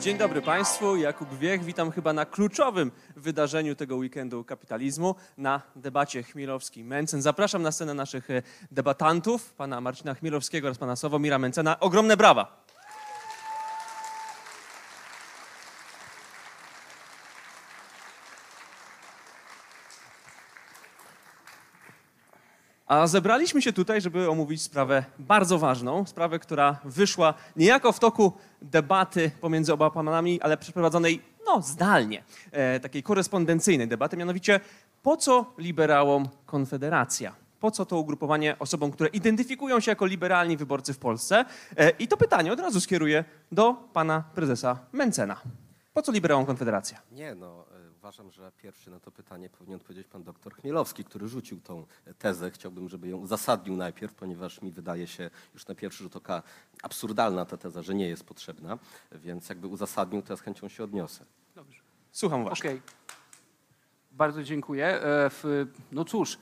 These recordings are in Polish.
Dzień dobry Państwu, Jakub Wiech. Witam chyba na kluczowym wydarzeniu tego weekendu kapitalizmu, na debacie Chmielowski-Mencen. Zapraszam na scenę naszych debatantów, pana Marcina Chmielowskiego oraz pana Sławomira Mencena. Ogromne brawa! A zebraliśmy się tutaj, żeby omówić sprawę bardzo ważną, sprawę, która wyszła niejako w toku debaty pomiędzy oba panami, ale przeprowadzonej no, zdalnie, e, takiej korespondencyjnej debaty, mianowicie po co liberałom Konfederacja? Po co to ugrupowanie osobom, które identyfikują się jako liberalni wyborcy w Polsce? E, I to pytanie od razu skieruję do pana prezesa Mencena. Po co liberałom Konfederacja? Nie, no uważam, że pierwszy na to pytanie powinien odpowiedzieć pan doktor Chmielowski, który rzucił tą tezę. Chciałbym, żeby ją uzasadnił najpierw, ponieważ mi wydaje się już na pierwszy rzut oka absurdalna ta teza, że nie jest potrzebna, więc jakby uzasadnił, to ja z chęcią się odniosę. Słucham was. Okej. Bardzo dziękuję. E, w- No cóż,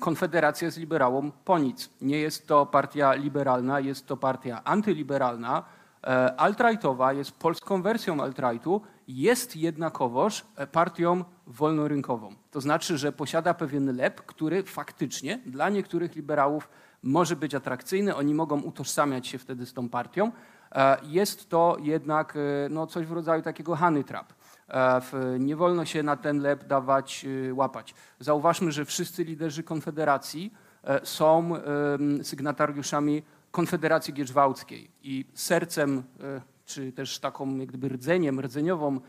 Konfederacja jest liberałom po nic. Nie jest to partia liberalna, jest to partia antyliberalna, e, alt-rightowa, jest polską wersją alt-rightu, jest jednakowoż e, partią wolnorynkową. To znaczy, że posiada pewien lep, który faktycznie dla niektórych liberałów może być atrakcyjny. Oni mogą utożsamiać się wtedy z tą partią. E, Jest to jednak e, no, coś w rodzaju takiego honey trap. Nie wolno się na ten lep dawać, łapać. Zauważmy, że wszyscy liderzy Konfederacji są sygnatariuszami Konfederacji Gierzwałckiej i sercem, czy też taką jak gdyby rdzeniem, rdzeniową,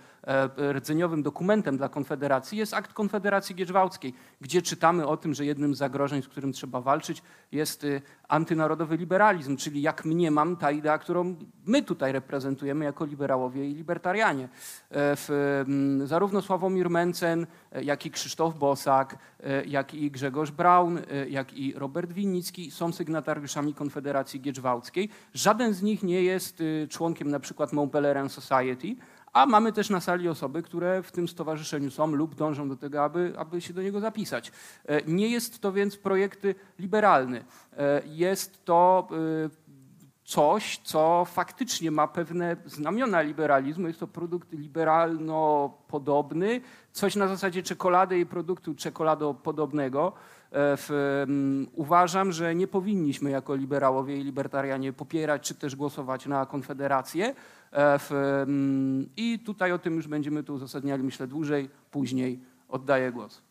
rdzeniowym dokumentem dla Konfederacji jest akt Konfederacji Gierzwałckiej, gdzie czytamy o tym, że jednym z zagrożeń, z którym trzeba walczyć, jest y, antynarodowy liberalizm, czyli jak mniemam, ta idea, którą my tutaj reprezentujemy jako liberałowie i libertarianie. E, W, zarówno Sławomir Mencen, e, jak i Krzysztof Bosak, e, jak i Grzegorz Braun, e, jak i Robert Winnicki są sygnatariuszami Konfederacji Giedrzwałckiej. Żaden z nich nie jest y, członkiem na przykład Montpellier Society, a mamy też na sali osoby, które w tym stowarzyszeniu są lub dążą do tego, aby, aby się do niego zapisać. E, Nie jest to więc projekt liberalny. E, Jest to y, coś, co faktycznie ma pewne znamiona liberalizmu. Jest to produkt liberalno-podobny, coś na zasadzie czekolady i produktu czekoladopodobnego. E, W, mm, uważam, że nie powinniśmy jako liberałowie i libertarianie popierać czy też głosować na Konfederację. E, W, mm, I tutaj o tym już będziemy tu uzasadniali, myślę, dłużej, później. Oddaję głos.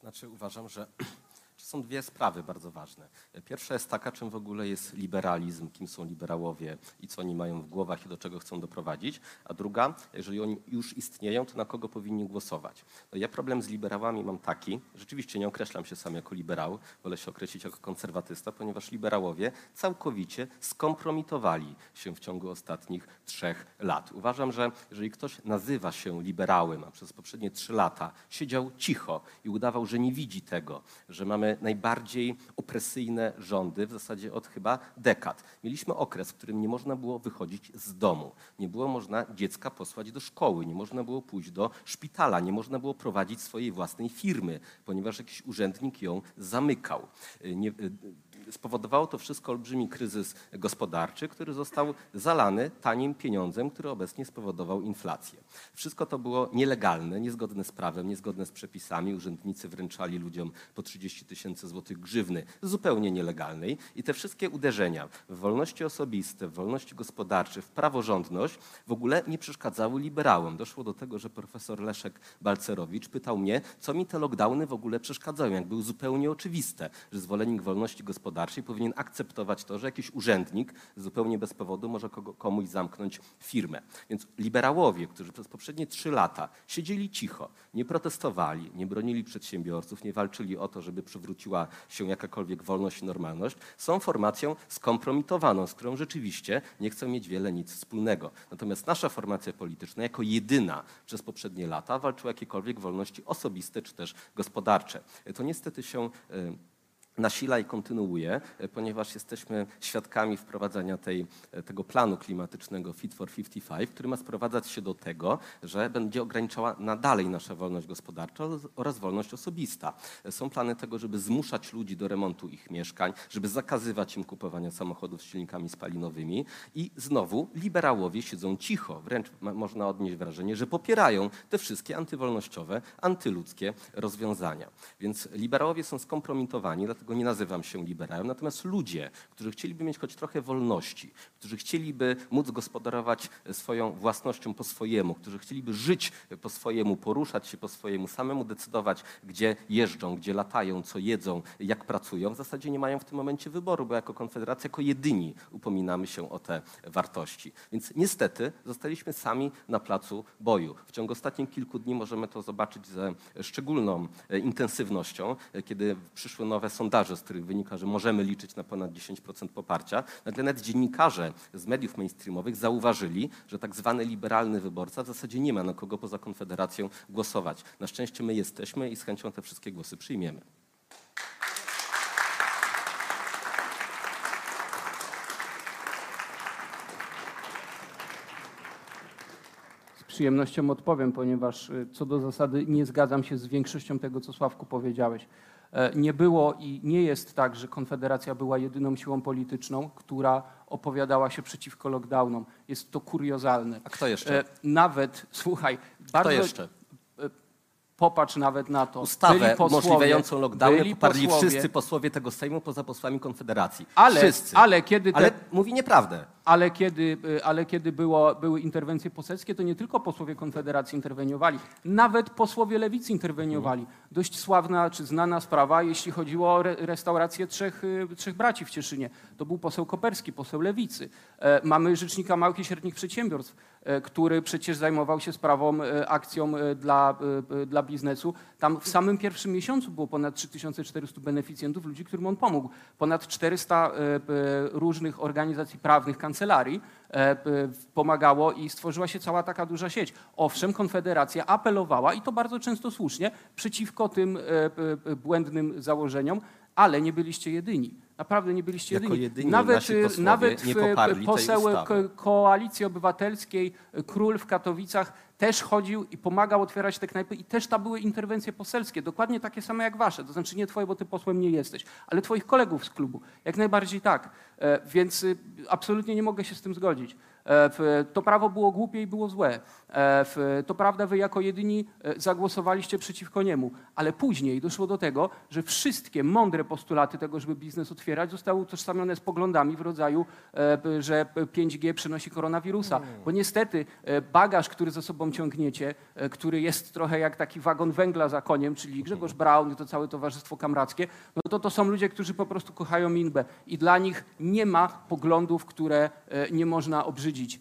Znaczy uważam, że są dwie sprawy bardzo ważne. Pierwsza jest taka, czym w ogóle jest liberalizm, kim są liberałowie i co oni mają w głowach i do czego chcą doprowadzić. A druga, jeżeli oni już istnieją, to na kogo powinni głosować. No ja problem z liberałami mam taki, rzeczywiście nie określam się sam jako liberał, wolę się określić jako konserwatysta, ponieważ liberałowie całkowicie skompromitowali się w ciągu ostatnich trzech lat. Uważam, że jeżeli ktoś nazywa się liberałem, a przez poprzednie trzy lata siedział cicho i udawał, że nie widzi tego, że mamy najbardziej opresyjne rządy w zasadzie od chyba dekad. Mieliśmy okres, w którym nie można było wychodzić z domu, nie było można dziecka posłać do szkoły, nie można było pójść do szpitala, nie można było prowadzić swojej własnej firmy, ponieważ jakiś urzędnik ją zamykał. Nie, spowodowało to wszystko olbrzymi kryzys gospodarczy, który został zalany tanim pieniądzem, który obecnie spowodował inflację. Wszystko to było nielegalne, niezgodne z prawem, niezgodne z przepisami. Urzędnicy wręczali ludziom po 30 tysięcy złotych grzywny zupełnie nielegalnej i te wszystkie uderzenia w wolności osobiste, w wolności gospodarcze, w praworządność w ogóle nie przeszkadzały liberałom. Doszło do tego, że profesor Leszek Balcerowicz pytał mnie, co mi te lockdowny w ogóle przeszkadzają, jak było zupełnie oczywiste, że zwolennik wolności gospodarczej powinien akceptować to, że jakiś urzędnik zupełnie bez powodu może kogo, komuś zamknąć firmę. Więc liberałowie, którzy przez poprzednie trzy lata siedzieli cicho, nie protestowali, nie bronili przedsiębiorców, nie walczyli o to, żeby przywróciła się jakakolwiek wolność i normalność, są formacją skompromitowaną, z którą rzeczywiście nie chcą mieć wiele nic wspólnego. Natomiast nasza formacja polityczna jako jedyna przez poprzednie lata walczyła o jakiekolwiek wolności osobiste czy też gospodarcze. To niestety się y, nasila i kontynuuje, e, ponieważ jesteśmy świadkami wprowadzania tej, e, tego planu klimatycznego Fit for 55, który ma sprowadzać się do tego, że będzie ograniczała nadalej nasza wolność gospodarcza oraz wolność osobista. E, Są plany tego, żeby zmuszać ludzi do remontu ich mieszkań, żeby zakazywać im kupowania samochodów z silnikami spalinowymi i znowu liberałowie siedzą cicho, wręcz można odnieść wrażenie, że popierają te wszystkie antywolnościowe, antyludzkie rozwiązania. Więc liberałowie są skompromitowani, dlatego nie nazywam się liberałem. Natomiast ludzie, którzy chcieliby mieć choć trochę wolności, którzy chcieliby móc gospodarować swoją własnością po swojemu, którzy chcieliby żyć po swojemu, poruszać się po swojemu, samemu decydować, gdzie jeżdżą, gdzie latają, co jedzą, jak pracują, w zasadzie nie mają w tym momencie wyboru, bo jako Konfederacja, jako jedyni upominamy się o te wartości. Więc niestety zostaliśmy sami na placu boju. W ciągu ostatnich kilku dni możemy to zobaczyć ze szczególną e, intensywnością, e, kiedy przyszły nowe sondaże, z których wynika, że możemy liczyć na ponad 10% poparcia. Nagle nawet dziennikarze z mediów mainstreamowych zauważyli, że tak zwany liberalny wyborca w zasadzie nie ma na kogo poza Konfederacją głosować. Na szczęście my jesteśmy i z chęcią te wszystkie głosy przyjmiemy. Przyjemnością odpowiem, ponieważ y, co do zasady nie zgadzam się z większością tego, co Sławku powiedziałeś. E, Nie było i nie jest tak, że Konfederacja była jedyną siłą polityczną, która opowiadała się przeciwko lockdownom. Jest to kuriozalne. A kto jeszcze? E, Nawet, słuchaj, Kto bardzo... jeszcze? Popatrz nawet na to. Ustawę posłowie- umożliwiającą lockdowny poparli posłowie- wszyscy posłowie tego Sejmu poza posłami Konfederacji. Ale, wszyscy. ale kiedy te, Ale mówi nieprawdę. Ale kiedy, y, ale kiedy było, były interwencje poselskie, to nie tylko posłowie Konfederacji interweniowali, nawet posłowie Lewicy interweniowali. Dość sławna czy znana sprawa, jeśli chodziło o re, restaurację trzech, y, trzech braci w Cieszynie. To był poseł Koperski, poseł Lewicy. E, mamy rzecznika małych i średnich przedsiębiorstw, e, który przecież zajmował się sprawą, e, akcją dla, dla biznesu. Tam w samym pierwszym miesiącu było ponad 3400 beneficjentów, ludzi, którym on pomógł. Ponad 400 e, e, różnych organizacji prawnych, kancelarii e, pomagało i stworzyła się cała taka duża sieć. Owszem, Konfederacja apelowała i to bardzo często słusznie przeciwko tym e, błędnym założeniom, ale nie byliście jedyni. Naprawdę nie byliście jedyni. jedyni nawet posłowie nawet tej poseł Koalicji Obywatelskiej, e, król w Katowicach też chodził i pomagał otwierać te knajpy i też tam były interwencje poselskie, dokładnie takie same jak wasze. To znaczy nie twoje, bo ty posłem nie jesteś, ale twoich kolegów z klubu. Jak najbardziej tak. E, Więc absolutnie nie mogę się z tym zgodzić. E, To prawo było głupie i było złe. E, To prawda, wy jako jedyni e, zagłosowaliście przeciwko niemu, ale później doszło do tego, że wszystkie mądre postulaty tego, żeby biznes otwierać, zostały utożsamione z poglądami w rodzaju, że p- 5G przynosi koronawirusa. Bo niestety bagaż, który za sobą ciągniecie, który jest trochę jak taki wagon węgla za koniem, czyli Grzegorz Braun i to całe Towarzystwo Kamrackie, no to to są ludzie, którzy po prostu kochają Inbę i dla nich nie ma poglądów, które nie można obrzydzić. E,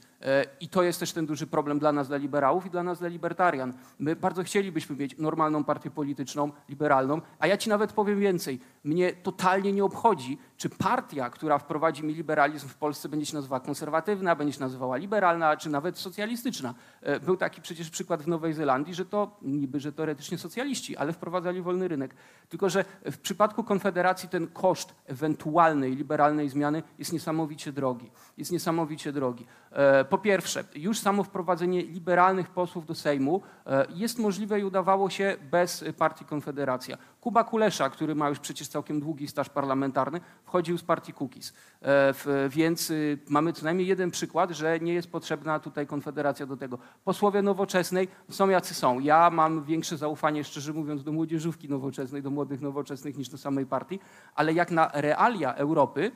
I to jest też ten duży problem dla nas, dla liberałów i dla nas, dla libertarian. My bardzo chcielibyśmy mieć normalną partię polityczną, liberalną, a ja ci nawet powiem więcej. Mnie totalnie nie obchodzi, czy partia, która wprowadzi mi liberalizm w Polsce będzie się nazywała konserwatywna, będzie się nazywała liberalna, czy nawet socjalistyczna. E, Był taki przecież przykład w Nowej Zelandii, że to niby, że teoretycznie socjaliści, ale wprowadzali wolny rynek. Tylko, że w przypadku Konfederacji ten koszt ewentualnej liberalnej zmiany jest niesamowicie drogi. Jest niesamowicie drogi. E, Po pierwsze, już samo wprowadzenie liberalnych posłów do Sejmu e, jest możliwe i udawało się bez partii Konfederacja. Kuba Kulesza, który ma już przecież całkiem długi staż parlamentarny, wchodził z partii Kukiz. E, Więc y, mamy co najmniej jeden przykład, że nie jest potrzebna tutaj Konfederacja do tego. Posłowie nowoczesnej są jacy są. Ja mam większe zaufanie, szczerze mówiąc, do młodzieżówki nowoczesnej, do młodych nowoczesnych niż do samej partii, ale jak na realia Europy,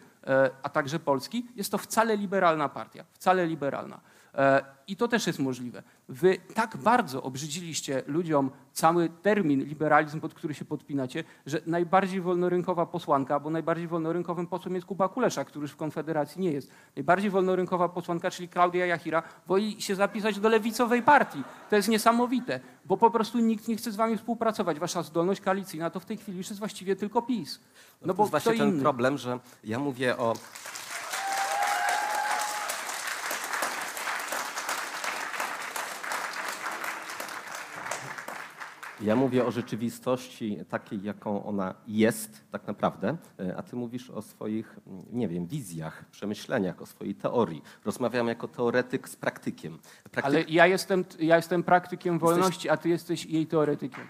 a także Polski, jest to wcale liberalna partia. Wcale liberalna. E, I to też jest możliwe. Wy tak bardzo obrzydziliście ludziom cały termin liberalizm, pod który się podpinacie, że najbardziej wolnorynkowa posłanka, bo najbardziej wolnorynkowym posłem jest Kuba Kulesza, który już w Konfederacji nie jest. Najbardziej wolnorynkowa posłanka, czyli Klaudia Jachira, woli się zapisać do lewicowej partii. To jest niesamowite, bo po prostu nikt nie chce z wami współpracować. Wasza zdolność koalicyjna to w tej chwili już jest właściwie tylko PiS. No, No to bo jest kto właśnie ten inny? problem, że ja mówię o. Ja mówię o rzeczywistości takiej, jaką ona jest tak naprawdę, e, a ty mówisz o swoich, mm, nie wiem, wizjach, przemyśleniach, o swojej teorii. Rozmawiam jako teoretyk z praktykiem. Praktyk... Ale ja jestem, ja jestem praktykiem wolności, a ty jesteś jej teoretykiem.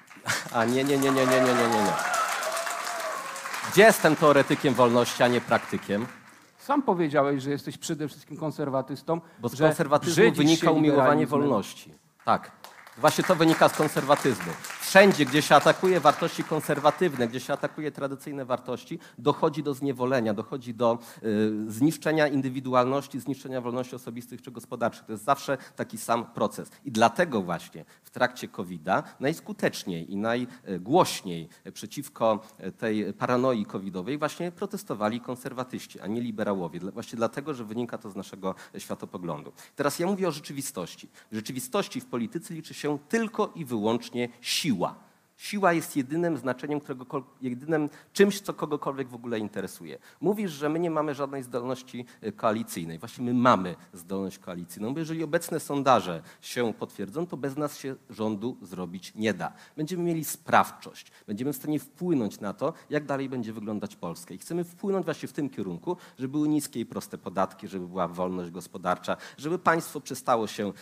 A nie, nie, nie, nie, nie, nie, nie, nie. nie. Gdzie jestem teoretykiem wolności, a nie praktykiem? Sam powiedziałeś, że jesteś przede wszystkim konserwatystą. Bo z konserwatyzmu wynika umiłowanie wolności. Tak. Właśnie to wynika z konserwatyzmu. Wszędzie, gdzie się atakuje wartości konserwatywne, gdzie się atakuje tradycyjne wartości, dochodzi do zniewolenia, dochodzi do y, zniszczenia indywidualności, zniszczenia wolności osobistych czy gospodarczych. To jest zawsze taki sam proces. I dlatego właśnie trakcie COVID-a najskuteczniej i najgłośniej przeciwko tej paranoi covidowej właśnie protestowali konserwatyści, a nie liberałowie. Właśnie dlatego, że wynika to z naszego światopoglądu. Teraz ja mówię o rzeczywistości. W rzeczywistości w polityce liczy się tylko i wyłącznie siła. Siła jest jedynym znaczeniem, którego, jedynym czymś, co kogokolwiek w ogóle interesuje. Mówisz, że my nie mamy żadnej zdolności e, koalicyjnej. Właśnie my mamy zdolność koalicyjną, bo jeżeli obecne sondaże się potwierdzą, to bez nas się rządu zrobić nie da. Będziemy mieli sprawczość, będziemy w stanie wpłynąć na to, jak dalej będzie wyglądać Polska. I chcemy wpłynąć właśnie w tym kierunku, żeby były niskie i proste podatki, żeby była wolność gospodarcza, żeby państwo przestało się e,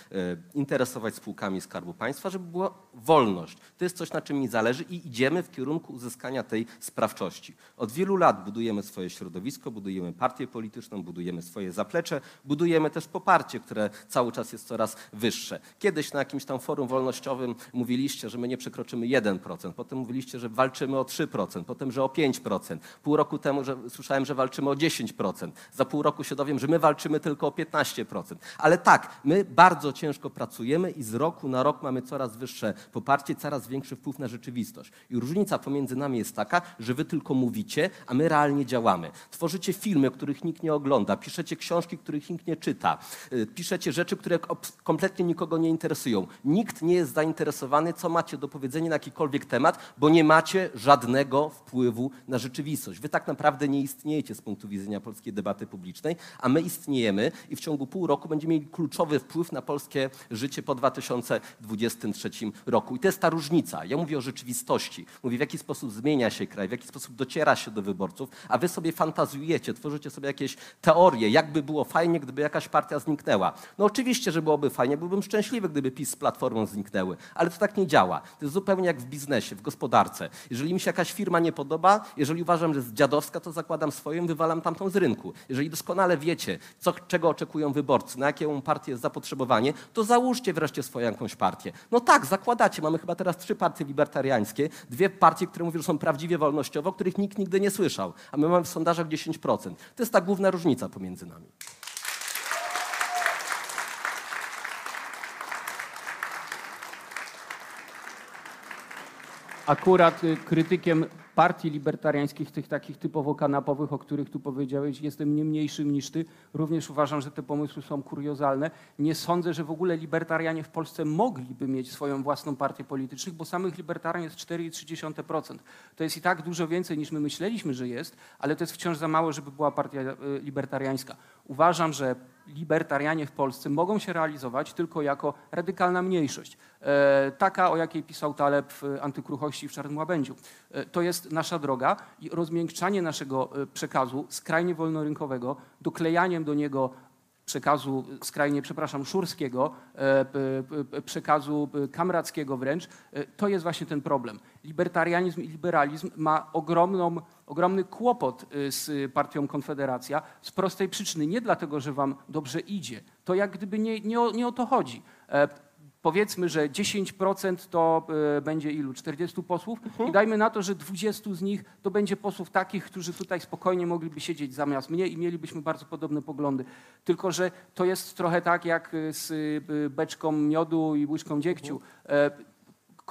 interesować spółkami Skarbu Państwa, żeby była wolność. To jest coś, na czym mi zależy i idziemy w kierunku uzyskania tej sprawczości. Od wielu lat budujemy swoje środowisko, budujemy partię polityczną, budujemy swoje zaplecze, budujemy też poparcie, które cały czas jest coraz wyższe. Kiedyś na jakimś tam forum wolnościowym mówiliście, że my nie przekroczymy 1%, potem mówiliście, że walczymy o 3%, potem, że o 5%. Pół roku temu że słyszałem, że walczymy o 10%. Za pół roku się dowiem, że my walczymy tylko o 15%. Ale tak, my bardzo ciężko pracujemy i z roku na rok mamy coraz wyższe poparcie, coraz większy wpływ na rzeczywistość. I różnica pomiędzy nami jest taka, że wy tylko mówicie, a my realnie działamy. Tworzycie filmy, których nikt nie ogląda, piszecie książki, których nikt nie czyta, y, piszecie rzeczy, które kompletnie nikogo nie interesują. Nikt nie jest zainteresowany, co macie do powiedzenia na jakikolwiek temat, bo nie macie żadnego wpływu na rzeczywistość. Wy tak naprawdę nie istniejecie z punktu widzenia polskiej debaty publicznej, a my istniejemy i w ciągu pół roku będziemy mieli kluczowy wpływ na polskie życie po 2023 roku. I to jest ta różnica. Ja mówię o rzeczywistości. Mówię, w jaki sposób zmienia się kraj, w jaki sposób dociera się do wyborców, a wy sobie fantazjujecie, tworzycie sobie jakieś teorie, jakby było fajnie, gdyby jakaś partia zniknęła. No oczywiście, że byłoby fajnie, byłbym szczęśliwy, gdyby PiS z Platformą zniknęły, ale to tak nie działa. To jest zupełnie jak w biznesie, w gospodarce. Jeżeli mi się jakaś firma nie podoba, jeżeli uważam, że jest dziadowska, to zakładam swoją, wywalam tamtą z rynku. Jeżeli doskonale wiecie, co, czego oczekują wyborcy, na jaką partię jest zapotrzebowanie, to załóżcie wreszcie swoją jakąś partię. No tak, Mamy chyba teraz trzy partie libertariańskie, dwie partie, które mówią, że są prawdziwie wolnościowe, o których nikt nigdy nie słyszał, a my mamy w sondażach 10%. To jest ta główna różnica pomiędzy nami. Akurat y, krytykiem partii libertariańskich, tych takich typowo kanapowych, o których tu powiedziałeś, jestem nie mniejszym niż ty. Również uważam, że te pomysły są kuriozalne. Nie sądzę, że w ogóle libertarianie w Polsce mogliby mieć swoją własną partię polityczną, bo samych libertarian jest 4,3%. To jest i tak dużo więcej niż my myśleliśmy, że jest, ale to jest wciąż za mało, żeby była partia y, libertariańska. Uważam, że libertarianie w Polsce mogą się realizować tylko jako radykalna mniejszość. E, taka, o jakiej pisał Taleb w Antykruchości w Czarnym Łabędziu. E, to jest nasza droga i rozmiękczanie naszego e, przekazu skrajnie wolnorynkowego, doklejaniem do niego przekazu skrajnie, przepraszam, szurskiego, e, przekazu e, kamrackiego wręcz, e, to jest właśnie ten problem. Libertarianizm i liberalizm ma ogromną, ogromny kłopot z partią Konfederacja z prostej przyczyny. Nie dlatego, że wam dobrze idzie. To jak gdyby nie, nie, o, nie o to chodzi. Powiedzmy, że 10% to e, będzie ilu? 40 posłów i dajmy na to, że 20 z nich to będzie posłów takich, którzy tutaj spokojnie mogliby siedzieć zamiast mnie i mielibyśmy bardzo podobne poglądy. Tylko, że to jest trochę tak jak z e, beczką miodu i łyżką dziegciu. E,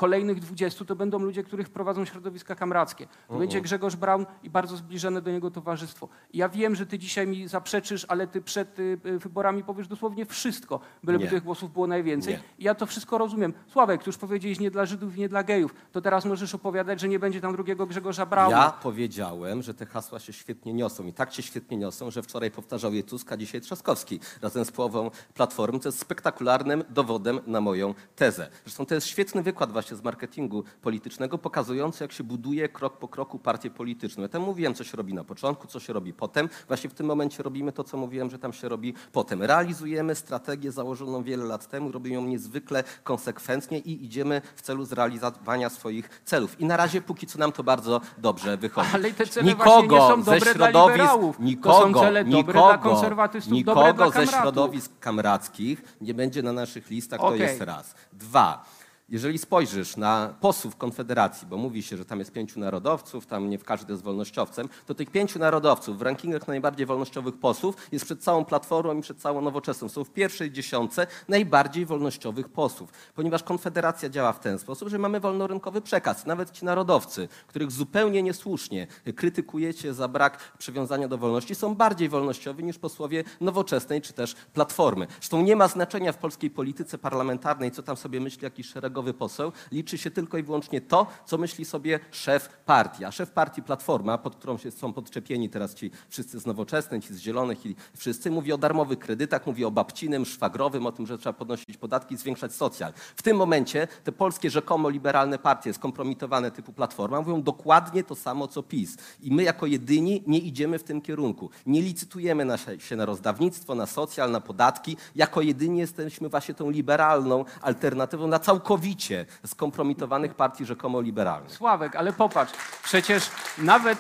Kolejnych 20 to będą ludzie, których prowadzą środowiska kamrackie. To będzie Grzegorz Braun i bardzo zbliżone do niego towarzystwo. I ja wiem, że ty dzisiaj mi zaprzeczysz, ale ty przed y, y, wyborami powiesz dosłownie wszystko, byleby Nie. tych głosów było najwięcej. Nie. I ja to wszystko rozumiem. Sławek, tu już powiedziałeś nie dla Żydów i nie dla gejów. To teraz możesz opowiadać, że nie będzie tam drugiego Grzegorza Brauna. Ja powiedziałem, że te hasła się świetnie niosą i tak się świetnie niosą, że wczoraj powtarzał je Tusk, a dzisiaj Trzaskowski razem z połową Platformy, co jest spektakularnym dowodem na moją tezę. Zresztą to jest świetny wykład właśnie właśnie z marketingu politycznego, pokazujący, jak się buduje krok po kroku partię polityczną. Ja tam mówiłem, co się robi na początku, co się robi potem. Właśnie w tym momencie robimy to, co mówiłem, że tam się robi potem. Realizujemy strategię założoną wiele lat temu, robimy ją niezwykle konsekwentnie i idziemy w celu zrealizowania swoich celów. I na razie póki co nam to bardzo dobrze wychodzi. Ale te cele właśnie nie są ze dobre dla środowisk-. To są Nikogo, cele dobre nikogo, dla konserwatystów, nikogo dobre dla ze środowisk kamrackich nie będzie na naszych listach, to Okej. jest raz. Dwa. Jeżeli spojrzysz na posłów Konfederacji, bo mówi się, że tam jest pięciu narodowców, tam nie każdy jest wolnościowcem, to tych pięciu narodowców w rankingach najbardziej wolnościowych posłów jest przed całą Platformą i przed całą Nowoczesną. Są w pierwszej dziesiątce najbardziej wolnościowych posłów, ponieważ Konfederacja działa w ten sposób, że mamy wolnorynkowy przekaz. Nawet ci narodowcy, których zupełnie niesłusznie krytykujecie za brak przywiązania do wolności, są bardziej wolnościowi niż posłowie Nowoczesnej czy też Platformy. Zresztą nie ma znaczenia w polskiej polityce parlamentarnej, co tam sobie myśli jakiś szeregowy poseł. Liczy się tylko i wyłącznie to, co myśli sobie szef partii. A szef partii Platforma, pod którą się są podczepieni teraz ci wszyscy z Nowoczesnej, ci z Zielonych i wszyscy, mówi o darmowych kredytach, mówi o babcinym, szwagrowym, o tym, że trzeba podnosić podatki i zwiększać socjal. W tym momencie te polskie rzekomo liberalne partie skompromitowane typu Platforma mówią dokładnie to samo, co PiS. I my jako jedyni nie idziemy w tym kierunku. Nie licytujemy na się na rozdawnictwo, na socjal, na podatki. Jako jedyni jesteśmy właśnie tą liberalną alternatywą na całkowicie skompromitowanych partii rzekomo liberalnych. Sławek, ale popatrz, przecież nawet,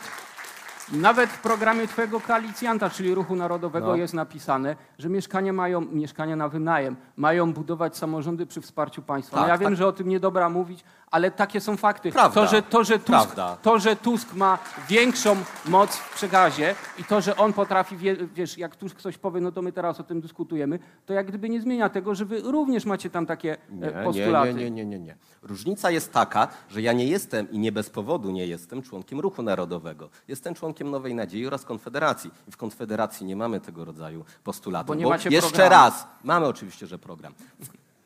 nawet w programie twojego koalicjanta, czyli Ruchu Narodowego No. jest napisane, że mieszkania mają, mieszkania na wynajem, mają budować samorządy przy wsparciu państwa. no Tak, ja wiem, tak. że o tym nie dobra mówić, ale takie są fakty. Prawda, To, że, to, że Tusk, prawda. to, że Tusk ma większą moc w przekazie i to, że on potrafi, wie, wiesz, jak Tusk coś powie, no to my teraz o tym dyskutujemy, to jak gdyby nie zmienia tego, że wy również macie tam takie e, postulaty. Nie, nie, nie, nie, nie. Różnica jest taka, że ja nie jestem i nie bez powodu nie jestem członkiem Ruchu Narodowego. Jestem członkiem Nowej Nadziei oraz Konfederacji. I w Konfederacji nie mamy tego rodzaju postulatów. Bo nie macie jeszcze programu. raz, mamy oczywiście, że program.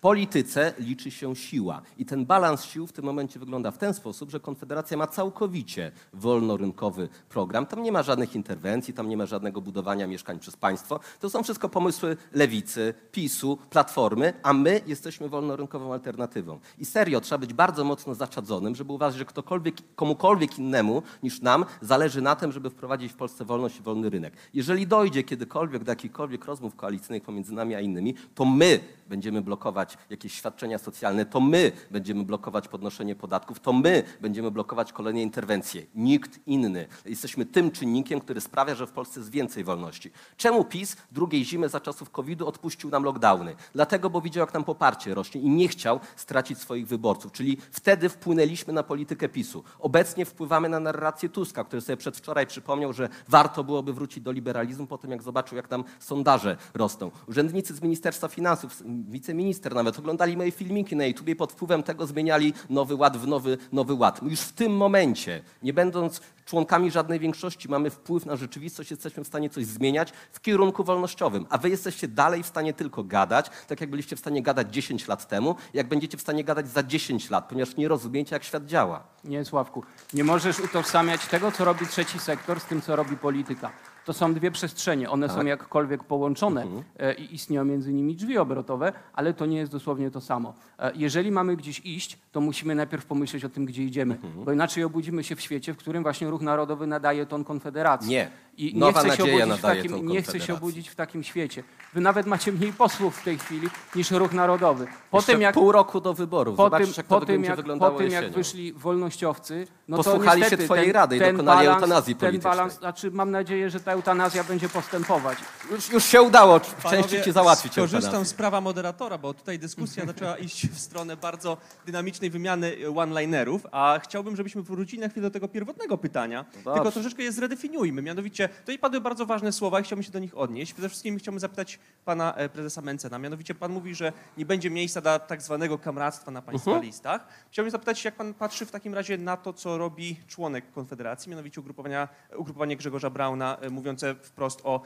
Polityce liczy się siła. I ten balans sił w tym momencie wygląda w ten sposób, że Konfederacja ma całkowicie wolnorynkowy program. Tam nie ma żadnych interwencji, tam nie ma żadnego budowania mieszkań przez państwo. To są wszystko pomysły lewicy, PiSu, Platformy, a my jesteśmy wolnorynkową alternatywą. I serio, trzeba być bardzo mocno zaczadzonym, żeby uważać, że ktokolwiek, komukolwiek innemu niż nam zależy na tym, żeby wprowadzić w Polsce wolność i wolny rynek. Jeżeli dojdzie kiedykolwiek do jakichkolwiek rozmów koalicyjnych pomiędzy nami a innymi, to my będziemy blokować jakieś świadczenia socjalne, to my będziemy blokować podnoszenie podatków, to my będziemy blokować kolejne interwencje. Nikt inny. Jesteśmy tym czynnikiem, który sprawia, że w Polsce jest więcej wolności. Czemu PiS drugiej zimy za czasów COVID-u odpuścił nam lockdowny? Dlatego, bo widział, jak nam poparcie rośnie i nie chciał stracić swoich wyborców. Czyli wtedy wpłynęliśmy na politykę PiSu. Obecnie wpływamy na narrację Tuska, który sobie przedwczoraj przypomniał, że warto byłoby wrócić do liberalizmu po tym, jak zobaczył, jak tam sondaże rosną. Urzędnicy z Ministerstwa Finansów, wiceminister nawet, oglądali moje filmiki na YouTubie i pod wpływem tego zmieniali nowy ład w nowy, nowy ład. My już w tym momencie, nie będąc członkami żadnej większości, mamy wpływ na rzeczywistość, jesteśmy w stanie coś zmieniać w kierunku wolnościowym, a wy jesteście dalej w stanie tylko gadać, tak jak byliście w stanie gadać 10 lat temu, jak będziecie w stanie gadać za 10 lat, ponieważ nie rozumiecie, jak świat działa. Nie, Sławku, nie możesz utożsamiać tego, co robi trzeci sektor, z tym, co robi polityka. To są dwie przestrzenie. One są jakkolwiek połączone e, i istnieją między nimi drzwi obrotowe, ale to nie jest dosłownie to samo. E, Jeżeli mamy gdzieś iść, to musimy najpierw pomyśleć o tym, gdzie idziemy, bo inaczej obudzimy się w świecie, w którym właśnie ruch narodowy nadaje ton konfederacji. Nie. I Nowa nie chce, się obudzić takim, nie się obudzić w takim świecie. Wy nawet macie mniej posłów w tej chwili niż ruch narodowy. Po Jeszcze tym, jak pół roku do wyborów. po Zobaczysz, tym, jak to po tym, będzie jak, po tym jak wyszli wolnościowcy, no Posłuchali to się niestety twojej ten, rady i ten dokonali balans, eutanazji ten politycznej. balans, znaczy mam nadzieję, że ta eutanazja będzie postępować. Już, już się udało częściej ci załatwić eutanazję. z prawa moderatora, bo tutaj dyskusja zaczęła iść w stronę bardzo dynamicznej wymiany one-linerów, a chciałbym, żebyśmy wrócili na chwilę do tego pierwotnego pytania, dobrze. tylko troszeczkę je zredefiniujmy. Mianowicie, tutaj padły bardzo ważne słowa i chciałbym się do nich odnieść. Przede wszystkim chciałbym zapytać pana e, prezesa Mencena. Mianowicie pan mówi, że nie będzie miejsca dla tak zwanego kamractwa na państwa Mhm. listach. Chciałbym zapytać, jak pan patrzy w takim razie na to, co robi członek Konfederacji, mianowicie ugrupowania, ugrupowanie Grzegorza Brauna, e, mówiące wprost o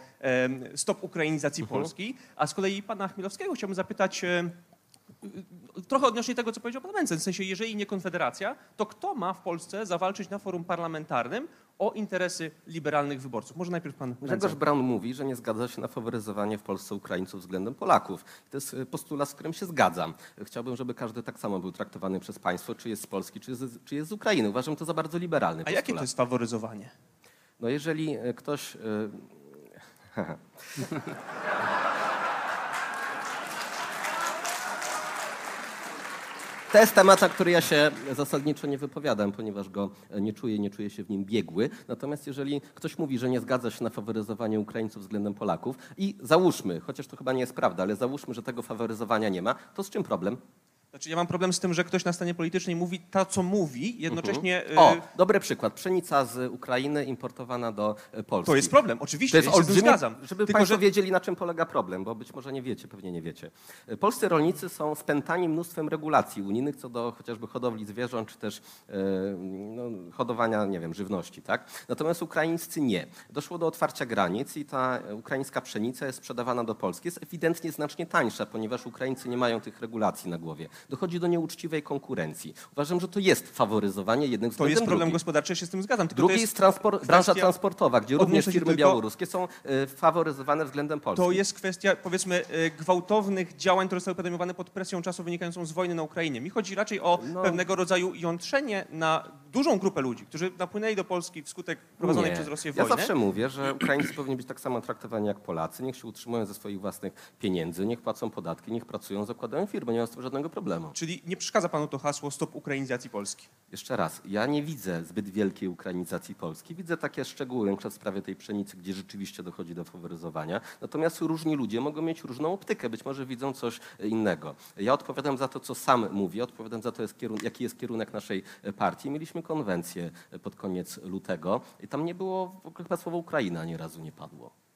stop ukrainizacji Mhm. Polski. A z kolei pana Chmielowskiego chciałbym zapytać, e, trochę odnośnie tego, co powiedział pan Mencen. W sensie, jeżeli nie Konfederacja, to kto ma w Polsce zawalczyć na forum parlamentarnym o interesy liberalnych wyborców? Może najpierw pan Grzegorz. Braun mówi, że nie zgadza się na faworyzowanie w Polsce Ukraińców względem Polaków. To jest y, postulat, z którym się zgadzam. Chciałbym, żeby każdy tak samo był traktowany przez państwo, czy jest z Polski, czy jest, z- czy jest z Ukrainy. Uważam to za bardzo liberalny A postulat. jakie to jest faworyzowanie? No jeżeli y, ktoś... y, To jest temat, na który ja się zasadniczo nie wypowiadam, ponieważ go nie czuję, nie czuję się w nim biegły. Natomiast jeżeli ktoś mówi, że nie zgadza się na faworyzowanie Ukraińców względem Polaków i załóżmy, chociaż to chyba nie jest prawda, ale załóżmy, że tego faworyzowania nie ma, to z czym problem? Znaczy, ja mam problem z tym, że ktoś na scenie politycznej mówi to, co mówi, jednocześnie... y, O, dobry przykład. Pszenica z Ukrainy importowana do e, Polski. To jest problem, oczywiście, To jest ja się olbrzymi, zgadzam. żeby Tylko, Państwo że wiedzieli, na czym polega problem, bo być może nie wiecie, pewnie nie wiecie. E, Polscy rolnicy są spętani mnóstwem regulacji unijnych co do chociażby hodowli zwierząt, czy też no, hodowania, nie wiem, żywności, tak? Natomiast ukraińscy nie. Doszło do otwarcia granic i ta ukraińska pszenica jest sprzedawana do Polski. Jest ewidentnie znacznie tańsza, ponieważ Ukraińcy nie mają tych regulacji na głowie. Dochodzi do nieuczciwej konkurencji. Uważam, że to jest faworyzowanie jednych to względem jest problem drugich. gospodarczy, ja się z tym zgadzam. Drugi to jest, transport, branża transportowa, gdzie również firmy tylko- białoruskie są e, faworyzowane względem Polski. To jest kwestia, powiedzmy, y, gwałtownych działań, które zostały podejmowane pod presją czasu wynikającą z wojny na Ukrainie. Mi chodzi raczej o No. pewnego rodzaju jątrzenie na dużą grupę ludzi, którzy napłynęli do Polski wskutek prowadzonej Nie. przez Rosję Ja wojny. zawsze mówię, że Ukraińcy powinni być tak samo traktowani jak Polacy. Niech się utrzymują ze swoich własnych pieniędzy, niech płacą podatki, niech pracują, zakładają firmy. Nie ma z tym żadnego problemu. Czyli nie przeszkadza panu to hasło stop ukrainizacji Polski. Jeszcze raz, ja nie widzę zbyt wielkiej ukrainizacji Polski. Widzę takie szczegóły, na przykład w sprawie tej pszenicy, gdzie rzeczywiście dochodzi do faworyzowania. Natomiast różni ludzie mogą mieć różną optykę, być może widzą coś innego. Ja odpowiadam za to, co sam mówię, odpowiadam za to, jaki jest kierunek naszej partii. Mieliśmy konwencję pod koniec lutego i tam nie było, w ogóle chyba słowo Ukraina ani razu nie padło.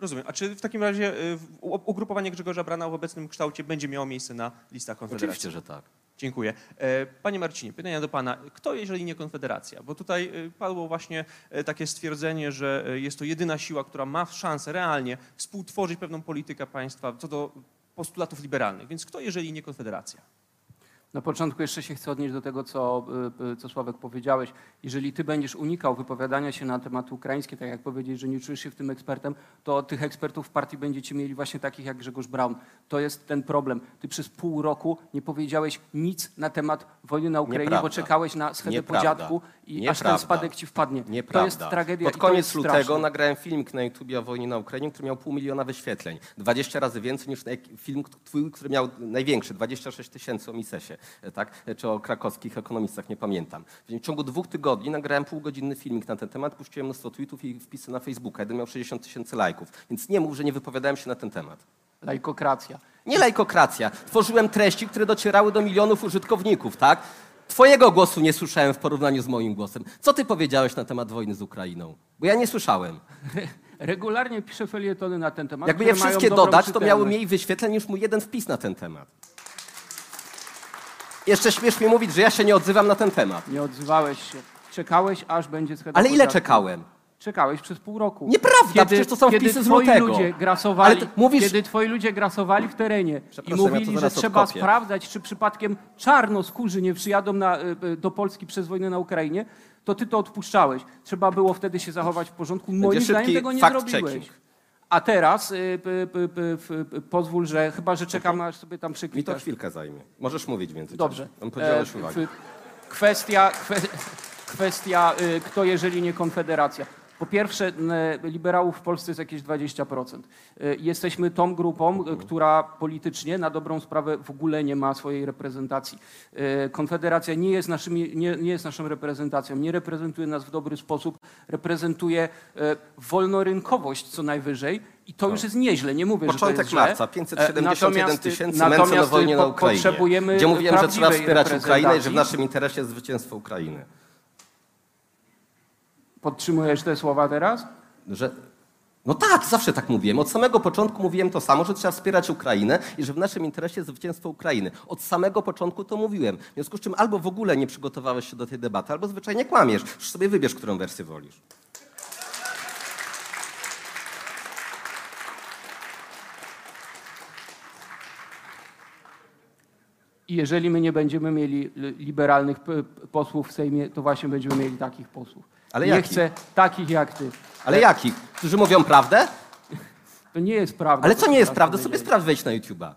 Rozumiem. A czy w takim razie y, ugrupowanie Grzegorza Brana w obecnym kształcie będzie miało miejsce na listach Konfederacji? Oczywiście, że tak. Dziękuję. E, Panie Marcinie, pytania do Pana. Kto, jeżeli nie Konfederacja? Bo tutaj e, padło właśnie e, takie stwierdzenie, że e, jest to jedyna siła, która ma szansę realnie współtworzyć pewną politykę państwa co do postulatów liberalnych. Więc kto, jeżeli nie Konfederacja? Na początku jeszcze się chcę odnieść do tego, co, y, y, co Sławek powiedziałeś. Jeżeli ty będziesz unikał wypowiadania się na tematy ukraińskie, tak jak powiedzieć, że nie czujesz się w tym ekspertem, to tych ekspertów w partii będziecie mieli właśnie takich jak Grzegorz Braun. To jest ten problem. Ty przez pół roku nie powiedziałeś nic na temat wojny na Ukrainie, Nieprawda. bo czekałeś na schedę po Nieprawda. dziadku i aż Nieprawda. ten spadek ci wpadnie. Nieprawda. To jest tragedia Pod koniec lutego straszne. nagrałem filmik na YouTubie o wojnie na Ukrainie, który miał pół miliona wyświetleń. 20 razy więcej niż film który miał największy, 26 tysięcy o Misesie, e, tak? E, czy o krakowskich ekonomistach, nie pamiętam. W ciągu dwóch tygodni nagrałem półgodzinny filmik na ten temat, puściłem mnóstwo tweetów i wpisy na Facebooka. Jeden miał 60 tysięcy lajków. Więc nie mów, że nie wypowiadałem się na ten temat. Lajkokracja. Nie lajkokracja. Tworzyłem treści, które docierały do milionów użytkowników, tak? Twojego głosu nie słyszałem w porównaniu z moim głosem. Co ty powiedziałeś na temat wojny z Ukrainą? Bo ja nie słyszałem. Regularnie piszę felietony na ten temat. Jakby je wszystkie dodać, to miały mniej wyświetleń niż mój jeden wpis na ten temat. Jeszcze śmiesz mi mówić, że ja się nie odzywam na ten temat. Nie odzywałeś się. Czekałeś, aż będzie scheda Ale ile czekałem? Czekałeś przez pół roku. Nieprawda, przecież to są kiedy wpisy z twoi lutego. ludzie grasowali, Ale ty mówisz- Kiedy twoi ludzie grasowali w terenie i Przepraszam, ja mówili, że trzeba odkopię. sprawdzać, czy przypadkiem czarnoskórzy nie przyjadą na, y, y, do Polski przez wojnę na Ukrainie, to ty to odpuszczałeś. Trzeba było wtedy się zachować w porządku. Moim zdaniem tego nie zrobiłeś. checking. A teraz y, p, p, p, p, pozwól, że chyba, że czekam, aż sobie tam Mi to chwilkę zajmie. Możesz mówić więcej. Dobrze. E, uwagę. Kwestia, kwe, kwestia y, kto jeżeli nie Konfederacja. Po pierwsze, liberałów w Polsce jest jakieś 20%. Y, Jesteśmy tą grupą, y, która politycznie na dobrą sprawę w ogóle nie ma swojej reprezentacji. Y, Konfederacja nie jest, naszymi, nie, nie jest naszą reprezentacją, nie reprezentuje nas w dobry sposób, reprezentuje wolnorynkowość co najwyżej i to już jest nieźle, nie mówię, że to Początek jest marca, E, 571 natomiast- tysięcy na wojnie na Ukrainie. Gdzie mówiłem, że trzeba wspierać Ukrainę i że w naszym interesie jest zwycięstwo Ukrainy. Podtrzymujesz te słowa teraz? Że... No tak, zawsze tak mówiłem. Od samego początku mówiłem to samo, że trzeba wspierać Ukrainę i że w naszym interesie jest zwycięstwo Ukrainy. Od samego początku to mówiłem. W związku z czym albo w ogóle nie przygotowałeś się do tej debaty, albo zwyczajnie kłamiesz. Już sobie wybierz, którą wersję wolisz. I jeżeli my nie będziemy mieli li- liberalnych posłów w Sejmie, to właśnie będziemy mieli takich posłów. Ale nie jakich? chcę takich jak ty. Ale jakich? Którzy mówią prawdę? To nie jest prawda. Ale co nie jest prawda? Sobie sprawdź, wejdź na YouTube'a.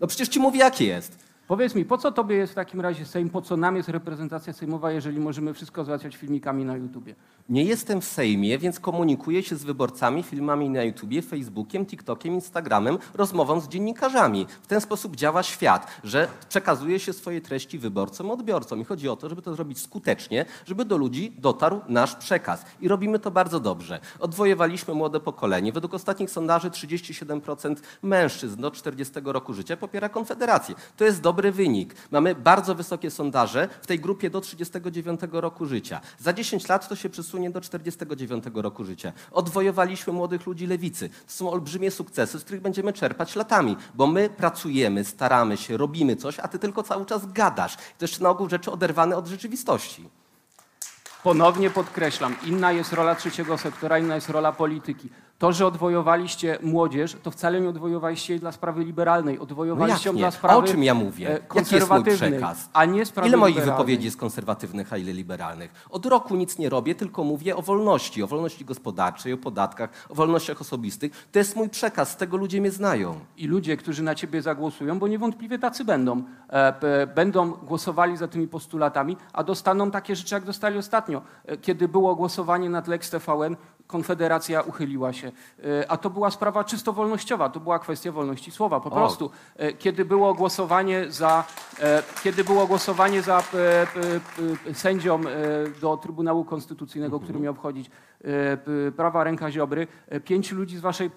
No przecież ci mówię, jakie jest. Powiedz mi, po co tobie jest w takim razie Sejm, po co nam jest reprezentacja sejmowa, jeżeli możemy wszystko załatwiać filmikami na YouTubie? Nie jestem w Sejmie, więc komunikuję się z wyborcami filmami na YouTubie, Facebookiem, TikTokiem, Instagramem, rozmową z dziennikarzami. W ten sposób działa świat, że przekazuje się swoje treści wyborcom, odbiorcom. I chodzi o to, żeby to zrobić skutecznie, żeby do ludzi dotarł nasz przekaz. I robimy to bardzo dobrze. Odwojowaliśmy młode pokolenie. Według ostatnich sondaży 37% mężczyzn do 40 roku życia popiera Konfederację. To jest dobry wynik. Mamy bardzo wysokie sondaże w tej grupie do 39 roku życia. Za 10 lat to się przesunie do 49 roku życia. Odwojowaliśmy młodych ludzi lewicy. To są olbrzymie sukcesy, z których będziemy czerpać latami, bo my pracujemy, staramy się, robimy coś, a ty tylko cały czas gadasz. To jeszcze na ogół rzeczy oderwane od rzeczywistości. Ponownie podkreślam, inna jest rola trzeciego sektora, inna jest rola polityki. To, że odwojowaliście młodzież, to wcale nie odwojowaliście jej dla sprawy liberalnej, No odwojowaliście ją jak dla nie? A sprawy o czym ja mówię? Jaki jest mój przekaz? a nie sprawy Ile moich liberalnej. wypowiedzi jest konserwatywnych, a ile liberalnych? Od roku nic nie robię, tylko mówię o wolności, o wolności gospodarczej, o podatkach, o wolnościach osobistych. To jest mój przekaz, z tego ludzie mnie znają. I ludzie, którzy na ciebie zagłosują, bo niewątpliwie tacy będą, e, będą głosowali za tymi postulatami, a dostaną takie rzeczy, jak dostali ostatnio. E, Kiedy było głosowanie nad Lex TVN, Konfederacja uchyliła się. E, A to była sprawa czysto wolnościowa, to była kwestia wolności słowa, po prostu. E, Kiedy było głosowanie za, e, kiedy było głosowanie za sędzią do Trybunału Konstytucyjnego, który miał wchodzić e, p- prawa ręka Ziobry, pięciu ludzi z waszej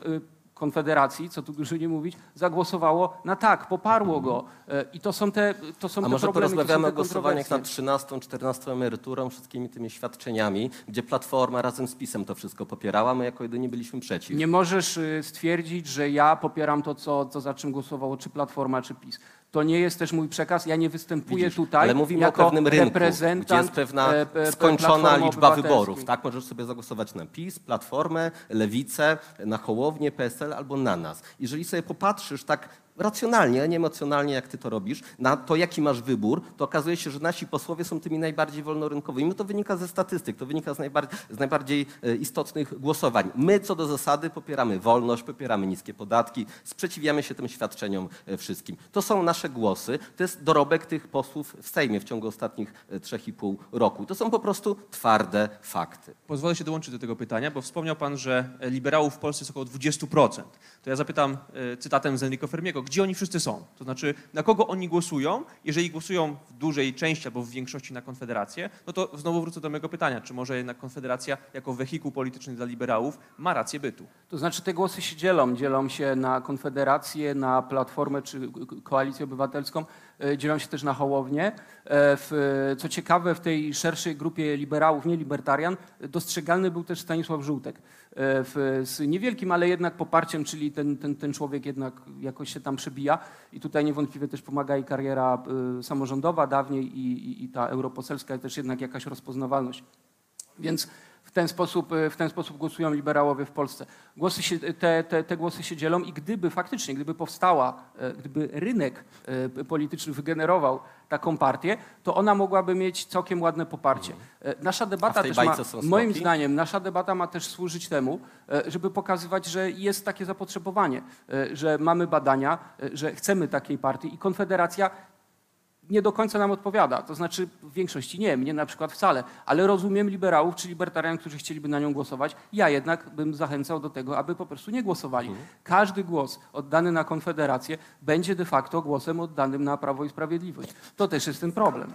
Konfederacji, co tu dużo nie mówić, zagłosowało na tak, poparło go. E, I to są te, to są A te może problemy, to porozmawiamy o głosowaniach nad kontrowersje. 13, 14 emeryturą, wszystkimi tymi świadczeniami, gdzie Platforma razem z PiSem to wszystko popierała, my jako jedyni byliśmy przeciw. Nie możesz y, stwierdzić, że ja popieram to, co, co za czym głosowało czy Platforma, czy PiS. To nie jest też mój przekaz. Ja nie występuję Widzisz, tutaj ale mówimy jako o pewnym rynku, gdzie jest pewna e, p- skończona liczba wyborów. Tak? Możesz sobie zagłosować na PiS, Platformę, Lewicę, na Hołownię, PSL albo na nas. Jeżeli sobie popatrzysz tak racjonalnie, nie emocjonalnie, jak ty to robisz, na to, jaki masz wybór, to okazuje się, że nasi posłowie są tymi najbardziej wolnorynkowymi. To wynika ze statystyk, to wynika z najbardziej, z najbardziej e, istotnych głosowań. My co do zasady popieramy wolność, popieramy niskie podatki, sprzeciwiamy się tym świadczeniom e, wszystkim. To są nasze głosy, to jest dorobek tych posłów w Sejmie w ciągu ostatnich e, 3,5 roku. To są po prostu twarde fakty. Pozwolę się dołączyć do tego pytania, bo wspomniał Pan, że liberałów w Polsce jest około 20%. To ja zapytam e, cytatem z Enrico Fermiego, gdzie oni wszyscy są? To znaczy, na kogo oni głosują? Jeżeli głosują w dużej części albo w większości na Konfederację, no to znowu wrócę do mojego pytania, czy może jednak Konfederacja jako wehikuł polityczny dla liberałów ma rację bytu? To znaczy te głosy się dzielą. Dzielą się na Konfederację, na Platformę czy Ko- Koalicję Obywatelską. E, Dzielą się też na Hołownię. E, W, co ciekawe, w tej szerszej grupie liberałów, nie libertarian, dostrzegalny był też Stanisław Żółtek. E, W, z niewielkim, ale jednak poparciem, czyli ten, ten, ten człowiek jednak jakoś się tam przebija. I tutaj niewątpliwie też pomaga i kariera samorządowa dawniej i, i, i ta europoselska, też jednak jakaś rozpoznawalność. Więc ten sposób, e, w ten sposób głosują liberałowie w Polsce. Głosy się, te, te, te głosy się dzielą i gdyby faktycznie, gdyby powstała, e, gdyby rynek e, polityczny wygenerował taką partię, to ona mogłaby mieć całkiem ładne poparcie. E, Nasza debata też ma, moim zdaniem, nasza debata ma też służyć temu, żeby pokazywać, że jest takie zapotrzebowanie, że mamy badania, że chcemy takiej partii i Konfederacja nie do końca nam odpowiada. To znaczy w większości nie, mnie na przykład wcale, ale rozumiem liberałów czy libertarian, którzy chcieliby na nią głosować. Ja jednak bym zachęcał do tego, aby po prostu nie głosowali. Każdy głos oddany na Konfederację będzie de facto głosem oddanym na Prawo i Sprawiedliwość. To też jest ten problem.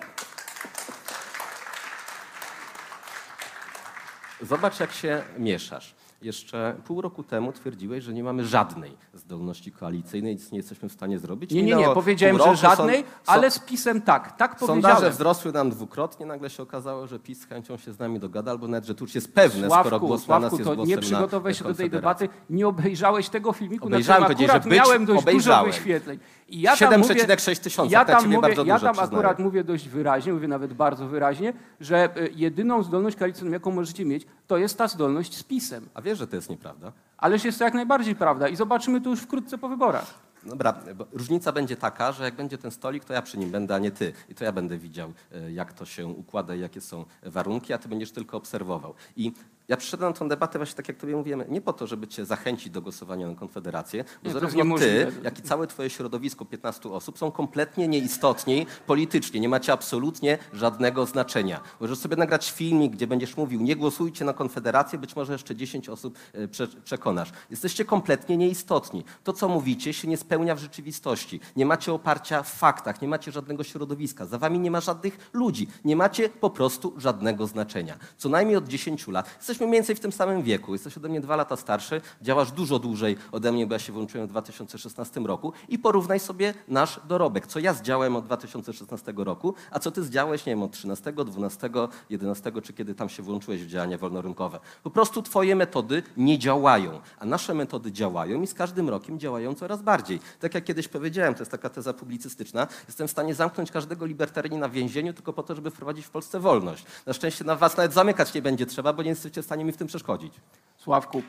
Zobacz, jak się mieszasz. Jeszcze pół roku temu twierdziłeś, że nie mamy żadnej zdolności koalicyjnej, nic nie jesteśmy w stanie zrobić. Nie, nie, nie, Minęło powiedziałem, pół że roku, są- żadnej, są- ale z pisem tak. Tak Sondaże powiedziałem. wzrosły nam dwukrotnie, nagle się okazało, że PiS z chęcią się z nami dogada, albo nawet, że tu już jest pewne, skoro Sławku, głos na nas Sławku, jest to głosem nie na przygotowałeś się do tej Konfederację. debaty, nie obejrzałeś tego filmiku, Obejrzałem, na którym powiedzieli, akurat że być miałem dość dużo obejrzałem. wyświetleń. I ja tam 7,6 tysiąca, ja tam, mówię, bardzo ja tam przyznaję. akurat mówię dość wyraźnie, mówię nawet bardzo wyraźnie, że y, jedyną zdolność koalicyjną, jaką możecie mieć, to jest ta zdolność z PiSem. A wiesz, że to jest nieprawda? Ależ jest to jak najbardziej prawda i zobaczymy to już wkrótce po wyborach. Dobra, bo różnica będzie taka, że jak będzie ten stolik, to ja przy nim będę, a nie ty. I to ja będę widział, e, jak to się układa i jakie są warunki, a ty będziesz tylko obserwował. I ja przyszedłem na tę debatę właśnie tak, jak tobie mówiłem, nie po to, żeby cię zachęcić do głosowania na Konfederację, bo Nie, zarówno ty, jak i całe twoje środowisko 15 osób są kompletnie nieistotni politycznie. Nie macie absolutnie żadnego znaczenia. Możesz sobie nagrać filmik, gdzie będziesz mówił, nie głosujcie na Konfederację, być może jeszcze 10 osób e, prze przekonasz. Jesteście kompletnie nieistotni. To, co mówicie, się nie spełnia w rzeczywistości. Nie macie oparcia w faktach, nie macie żadnego środowiska. Za wami nie ma żadnych ludzi. Nie macie po prostu żadnego znaczenia. Co najmniej od 10 lat. Jesteśmy mniej więcej w tym samym wieku. Jesteś ode mnie dwa lata starszy, działasz dużo dłużej ode mnie, bo ja się włączyłem w 2016 roku i porównaj sobie nasz dorobek. Co ja zdziałałem od 2016 roku, a co ty zdziałeś, nie wiem, od 13, 12, 11, czy kiedy tam się włączyłeś w działania wolnorynkowe. Po prostu twoje metody nie działają, a nasze metody działają i z każdym rokiem działają coraz bardziej. Tak jak kiedyś powiedziałem, to jest taka teza publicystyczna, jestem w stanie zamknąć każdego libertarianina w więzieniu tylko po to, żeby wprowadzić w Polsce wolność. Na szczęście na was nawet zamykać nie będzie trzeba, bo nie jesteście stanie mi w tym przeszkodzić. Sławku,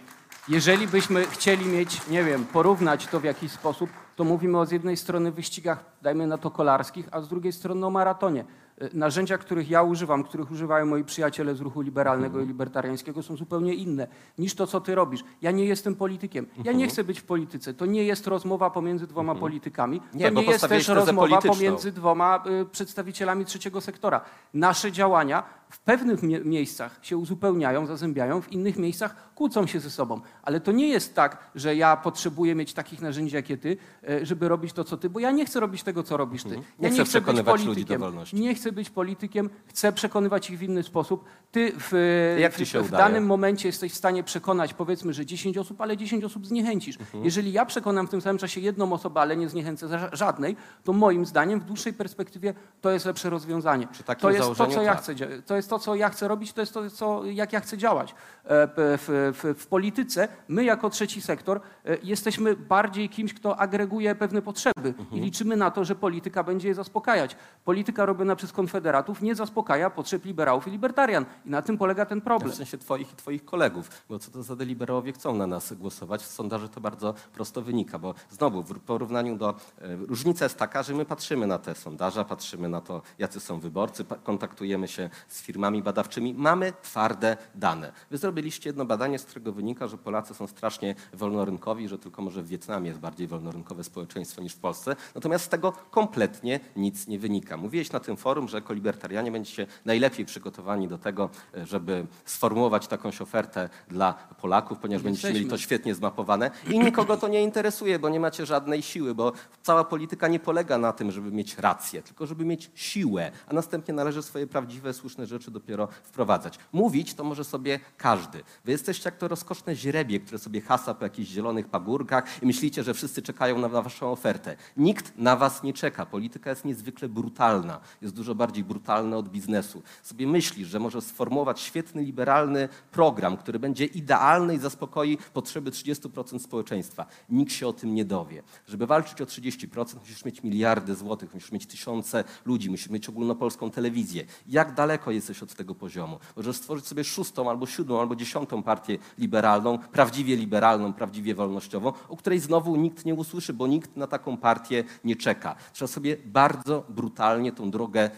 jeżeli byśmy chcieli mieć, nie wiem, porównać to w jakiś sposób, to mówimy o z jednej strony wyścigach, dajmy na to kolarskich, a z drugiej strony o maratonie. Y, Narzędzia, których ja używam, których używają moi przyjaciele z ruchu liberalnego i libertariańskiego są zupełnie inne niż to, co ty robisz. Ja nie jestem politykiem. Ja nie chcę być w polityce. To nie jest rozmowa pomiędzy dwoma politykami. Nie, to bo nie jest też rozmowa polityczną. pomiędzy dwoma y, przedstawicielami trzeciego sektora. Nasze działania w pewnych mie- miejscach się uzupełniają, zazębiają, w innych miejscach kłócą się ze sobą. Ale to nie jest tak, że ja potrzebuję mieć takich narzędzi jak ty, e, żeby robić to, co ty, bo ja nie chcę robić tego, co robisz ty. Ja Mhm. Nie chcę chcę być przekonywać ludzi do politykiem. wolności. Nie chcę być politykiem, chcę przekonywać ich w inny sposób. Ty w, Jak w, danym momencie jesteś w stanie przekonać, powiedzmy, że 10 osób, ale 10 osób zniechęcisz. Mhm. Jeżeli ja przekonam w tym samym czasie jedną osobę, ale nie zniechęcę żadnej, to moim zdaniem w dłuższej perspektywie to jest lepsze rozwiązanie. Takim To jest to, co ja tak. chcę, to jest to, co ja chcę robić, to jest to, co, jak ja chcę działać. E, W, w, w polityce my jako trzeci sektor e, jesteśmy bardziej kimś, kto agreguje pewne potrzeby Mhm. i liczymy na to, że polityka będzie je zaspokajać. Polityka robiona przez konfederatów nie zaspokaja potrzeb liberałów i libertarian i na tym polega ten problem. W sensie twoich i twoich kolegów, bo co to za liberałowie chcą na nas głosować? W sondaży to bardzo prosto wynika, bo znowu w porównaniu do... E, różnica jest taka, że my patrzymy na te sondaże, patrzymy na to, jacy są wyborcy, kontaktujemy się z firmami badawczymi, mamy twarde dane. Wy zrobiliście jedno badanie, z którego wynika, że Polacy są strasznie wolnorynkowi, że tylko może w Wietnamie jest bardziej wolnorynkowe społeczeństwo niż w Polsce, natomiast z tego kompletnie nic nie wynika. Mówiłeś na tym forum, że jako libertarianie będziecie najlepiej przygotowani do tego, żeby sformułować takąś ofertę dla Polaków, ponieważ będziecie mieli to Jesteśmy. świetnie zmapowane i nikogo to nie interesuje, bo nie macie żadnej siły, bo cała polityka nie polega na tym, żeby mieć rację, tylko żeby mieć siłę, a następnie należy swoje prawdziwe, słuszne rzeczy dopiero wprowadzać. Mówić to może sobie każdy. Wy jesteście jak to rozkoszne źrebie, które sobie hasa po jakichś zielonych pagórkach i myślicie, że wszyscy czekają na waszą ofertę. Nikt na was nie czeka. Polityka jest niezwykle brutalna. Jest dużo bardziej brutalna od biznesu. Sobie myślisz, że możesz sformułować świetny, liberalny program, który będzie idealny i zaspokoi potrzeby 30% społeczeństwa. Nikt się o tym nie dowie. Żeby walczyć o 30%, musisz mieć miliardy złotych, musisz mieć tysiące ludzi, musisz mieć ogólnopolską telewizję. Jak daleko jesteś od tego poziomu? Możesz stworzyć sobie szóstą, albo siódmą, albo dziesiątą partię liberalną, prawdziwie liberalną, prawdziwie wolnościową, o której znowu nikt nie usłyszy, bo nikt na taką partię nie czeka. Trzeba sobie bardzo brutalnie tą drogę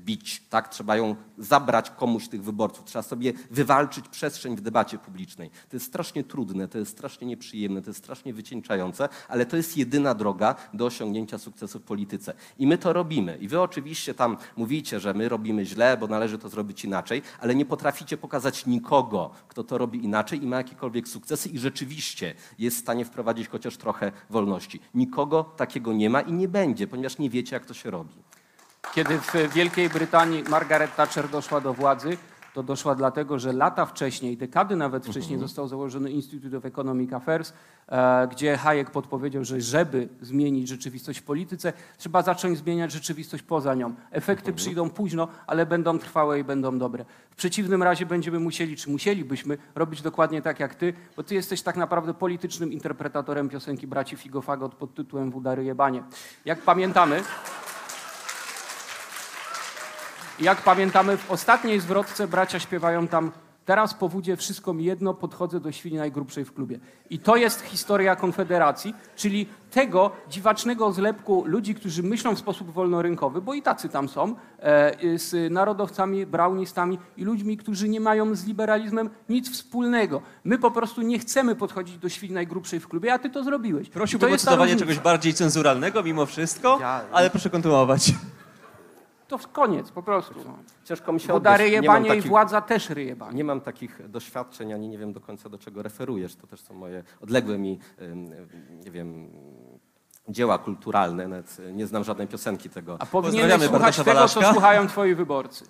wybić. Tak? Trzeba ją zabrać komuś tych wyborców. Trzeba sobie wywalczyć przestrzeń w debacie publicznej. To jest strasznie trudne, to jest strasznie nieprzyjemne, to jest strasznie wycieńczające, ale to jest jedyna droga do osiągnięcia sukcesu w polityce. I my to robimy. I wy oczywiście tam mówicie, że my robimy źle, bo należy to zrobić inaczej, ale nie potraficie pokazać nikogo, kto to robi inaczej i ma jakiekolwiek sukcesy i rzeczywiście jest w stanie wprowadzić chociaż trochę wolności. Nikogo takiego nie ma i nie będzie, ponieważ nie wiecie, jak to się robi. Kiedy w Wielkiej Brytanii Margaret Thatcher doszła do władzy, to doszła dlatego, że lata wcześniej, dekady nawet wcześniej został założony Institute of Economic Affairs, e, gdzie Hayek podpowiedział, że żeby zmienić rzeczywistość w polityce, trzeba zacząć zmieniać rzeczywistość poza nią. Efekty przyjdą późno, ale będą trwałe i będą dobre. W przeciwnym razie będziemy musieli, czy musielibyśmy robić dokładnie tak jak ty, bo ty jesteś tak naprawdę politycznym interpretatorem piosenki braci Figofagot pod tytułem Wudary jebanie. Jak pamiętamy, jak pamiętamy, w ostatniej zwrotce bracia śpiewają tam Teraz po wódzie wszystko mi jedno, podchodzę do świni najgrubszej w klubie. I to jest historia Konfederacji, czyli tego dziwacznego zlepku ludzi, którzy myślą w sposób wolnorynkowy, bo i tacy tam są, e, z narodowcami, braunistami i ludźmi, którzy nie mają z liberalizmem nic wspólnego. My po prostu nie chcemy podchodzić do świni najgrubszej w klubie, a ty to zrobiłeś. Prosiłbym o cytowanie czegoś bardziej cenzuralnego mimo wszystko, Ja- ale proszę kontynuować. To koniec, po prostu. Ciężko mi się Woda odnieść. Nie mam ryjebanie i takich- władza też ryjebanie. Nie mam takich doświadczeń, ani nie wiem do końca do czego referujesz. To też są moje odległe mi, nie wiem, dzieła kulturalne. Nawet nie znam żadnej piosenki tego. A powinieneś Pozdrawiamy słuchać Bartosza tego, co Walaszka. słuchają twoi wyborcy.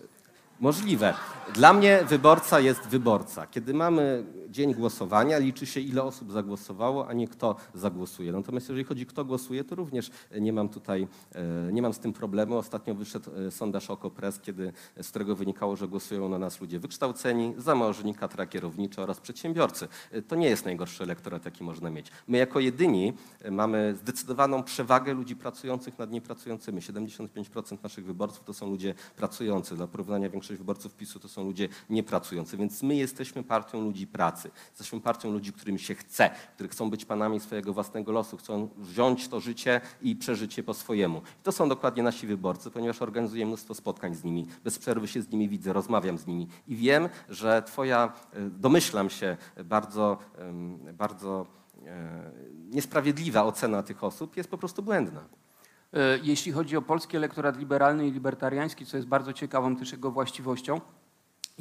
Możliwe. Dla mnie wyborca jest wyborca. Kiedy mamy dzień głosowania, liczy się ile osób zagłosowało, a nie kto zagłosuje. Natomiast jeżeli chodzi kto głosuje, to również nie mam tutaj, e, nie mam z tym problemu. Ostatnio wyszedł e, sondaż Okopres, kiedy, z którego wynikało, że głosują na nas ludzie wykształceni, zamożni, katra kierownicza oraz przedsiębiorcy. E, To nie jest najgorszy elektorat, jaki można mieć. My jako jedyni mamy zdecydowaną przewagę ludzi pracujących nad niepracującymi. 75% naszych wyborców to są ludzie pracujący. Dla porównania większość wyborców PiSu to są ludzie niepracujący. Więc my jesteśmy partią ludzi pracy. Jesteśmy partią ludzi, którym się chce, którzy chcą być panami swojego własnego losu, chcą wziąć to życie i przeżyć je po swojemu. I to są dokładnie nasi wyborcy, ponieważ organizuję mnóstwo spotkań z nimi. Bez przerwy się z nimi widzę, rozmawiam z nimi i wiem, że twoja, e, domyślam się, bardzo, bardzo e, niesprawiedliwa ocena tych osób jest po prostu błędna. E, Jeśli chodzi o polski elektorat liberalny i libertariański, co jest bardzo ciekawą też jego właściwością,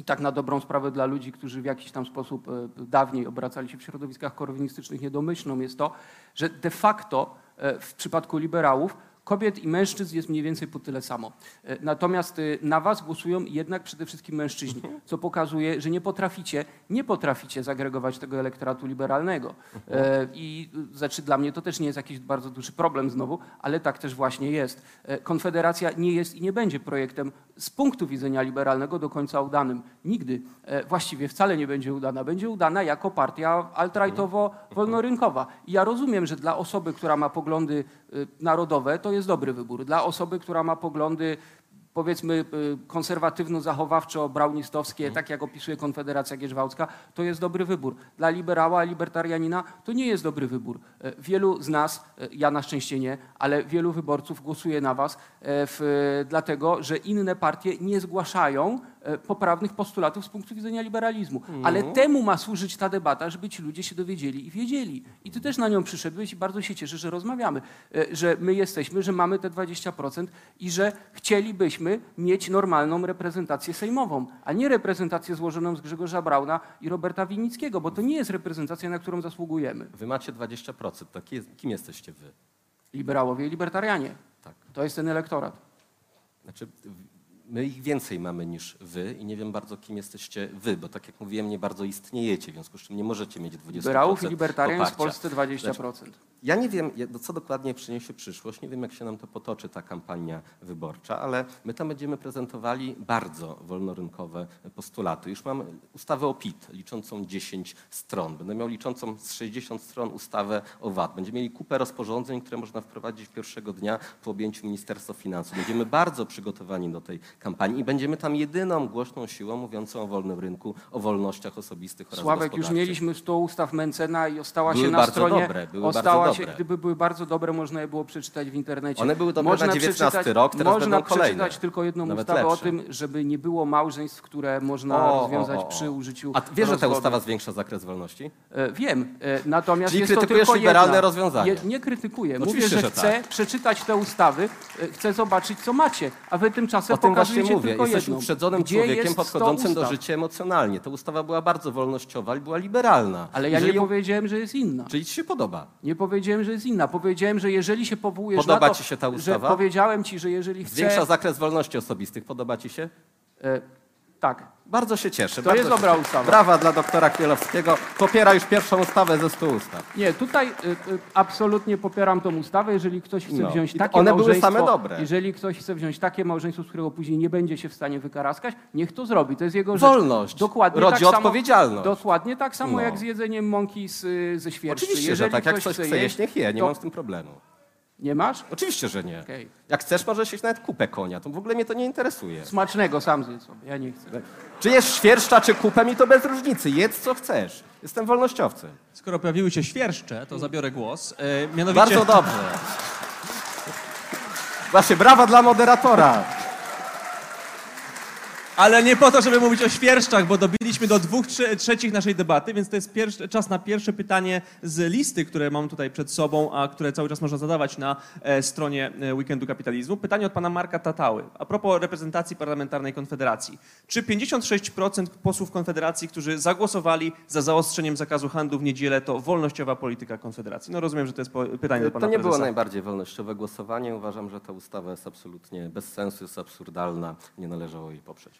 i tak na dobrą sprawę dla ludzi, którzy w jakiś tam sposób e, dawniej obracali się w środowiskach korwinistycznych niedomyślną jest to, że de facto e, w przypadku liberałów kobiet i mężczyzn jest mniej więcej po tyle samo. E, Natomiast e, na was głosują jednak przede wszystkim mężczyźni, co pokazuje, że nie potraficie, nie potraficie zagregować tego elektoratu liberalnego. E, I znaczy dla mnie to też nie jest jakiś bardzo duży problem znowu, ale tak też właśnie jest. Konfederacja nie jest i nie będzie projektem z punktu widzenia liberalnego do końca udanym. Nigdy. Właściwie wcale nie będzie udana. Będzie udana jako partia alt-rightowo-wolnorynkowa. I ja rozumiem, że dla osoby, która ma poglądy narodowe, to jest dobry wybór. Dla osoby, która ma poglądy powiedzmy y, konserwatywno-zachowawczo-braunistowskie, tak jak opisuje Konfederacja Gierzwałcka, to jest dobry wybór. Dla liberała, libertarianina to nie jest dobry wybór. E, Wielu z nas, ja na szczęście nie, ale wielu wyborców głosuje na was w, dlatego, że inne partie nie zgłaszają poprawnych postulatów z punktu widzenia liberalizmu. Ale temu ma służyć ta debata, żeby ci ludzie się dowiedzieli i wiedzieli. I ty też na nią przyszedłeś i bardzo się cieszę, że rozmawiamy, e, że my jesteśmy, że mamy te 20% i że chcielibyśmy mieć normalną reprezentację sejmową, a nie reprezentację złożoną z Grzegorza Brauna i Roberta Winnickiego, bo to nie jest reprezentacja, na którą zasługujemy. Wy macie 20%. To ki- kim jesteście wy? Liberałowie i libertarianie. Tak. To jest ten elektorat. Znaczy, my ich więcej mamy niż wy i nie wiem bardzo, kim jesteście wy, bo tak jak mówiłem, nie bardzo istniejecie, w związku z czym nie możecie mieć 20% Liberałów i libertarian w. Polsce 20%. Ja nie wiem, jak- co dokładnie przyniesie przyszłość, nie wiem, jak się nam to potoczy, ta kampania wyborcza, ale my tam będziemy prezentowali bardzo wolnorynkowe postulaty. Już mam ustawę o PIT, liczącą 10 stron. Będę miał liczącą z 60 stron ustawę o VAT. Będziemy mieli kupę rozporządzeń, które można wprowadzić pierwszego dnia po objęciu Ministerstwa Finansów. Będziemy bardzo przygotowani do tej kampanii i będziemy tam jedyną głośną siłą mówiącą o wolnym rynku, o wolnościach osobistych oraz Sławek, już mieliśmy 100 ustaw Mencena i ostała Były się na bardzo stronie. dobre, były ostała bardzo się, dobre. gdyby były bardzo dobre, można je było przeczytać w internecie. One były dobre można na 19 przeczytać- rok, teraz Można będą kolejne. przeczytać tylko jedną Nawet ustawę o lepsze. tym, żeby nie było małżeństw, które można O, o, rozwiązać o, o. przy użyciu A wiesz, że ta ustawa zwiększa zakres wolności? E, Wiem, e, natomiast Czyli jest to krytykujesz tylko liberalne jedna. rozwiązania. Je, nie krytykuję. Mówię, Oczywiście, że że chcę tak. przeczytać te ustawy, e, chcę zobaczyć, co macie, a wy tymczasem O tym właśnie mówię. Jesteś jedną. uprzedzonym Gdzie człowiekiem jest 100 podchodzącym do życia emocjonalnie. Ta ustawa była bardzo wolnościowa i była liberalna. Ale ja Jeżeli nie powiedziałem, że jest inna. Czyli ci się podoba. Nie powiedziałem, że jest inna. Powiedziałem, że jeżeli się powołujesz Podoba na to, ci się ta ustawa? powiedziałem ci, że jeżeli chcę... Zwiększa zakres wolności osobistych. Podoba ci się? E, tak. Bardzo się cieszę. To bardzo jest dobra cieszę. ustawa. Brawa dla doktora Chmielowskiego. Popiera już pierwszą ustawę ze 100 ustaw. Nie, tutaj y, y, absolutnie popieram tą ustawę. Jeżeli ktoś chce No. wziąć I takie one były małżeństwo, same dobre. jeżeli ktoś chce wziąć takie małżeństwo, z którego później nie będzie się w stanie wykaraskać, niech to zrobi. To jest jego rzecz. Wolność Dokładnie rodzi tak samo, odpowiedzialność. Dokładnie tak samo No. jak z jedzeniem mąki z, ze świerszczy. Oczywiście, jeżeli że tak jak ktoś chce jeść, jeść, niech je. Nie to mam z tym problemu. Nie masz? Oczywiście, że nie. Okej. Jak chcesz, możesz jeść nawet kupę konia. To w ogóle mnie to nie interesuje. Smacznego sam zjedz sobie, ja nie chcę. Czy jest świerszcza, czy kupę, mi to bez różnicy. Jedz co chcesz. Jestem wolnościowcem. Skoro pojawiły się świerszcze, to zabiorę głos. E, mianowicie... Bardzo dobrze. Właśnie, brawa dla moderatora. Ale nie po to, żeby mówić o świerszczach, bo dobiliśmy do dwóch trze- trzecich naszej debaty, więc to jest pierwszy, czas na pierwsze pytanie z listy, które mam tutaj przed sobą, a które cały czas można zadawać na e, stronie e, Weekendu Kapitalizmu. Pytanie od pana Marka Tatały. A propos reprezentacji parlamentarnej Konfederacji. Czy 56% posłów Konfederacji, którzy zagłosowali za zaostrzeniem zakazu handlu w niedzielę, to wolnościowa polityka Konfederacji? No rozumiem, że to jest pytanie do pana To nie było prezesa. najbardziej wolnościowe głosowanie. Uważam, że ta ustawa jest absolutnie bez sensu, jest absurdalna. Nie należało jej poprzeć.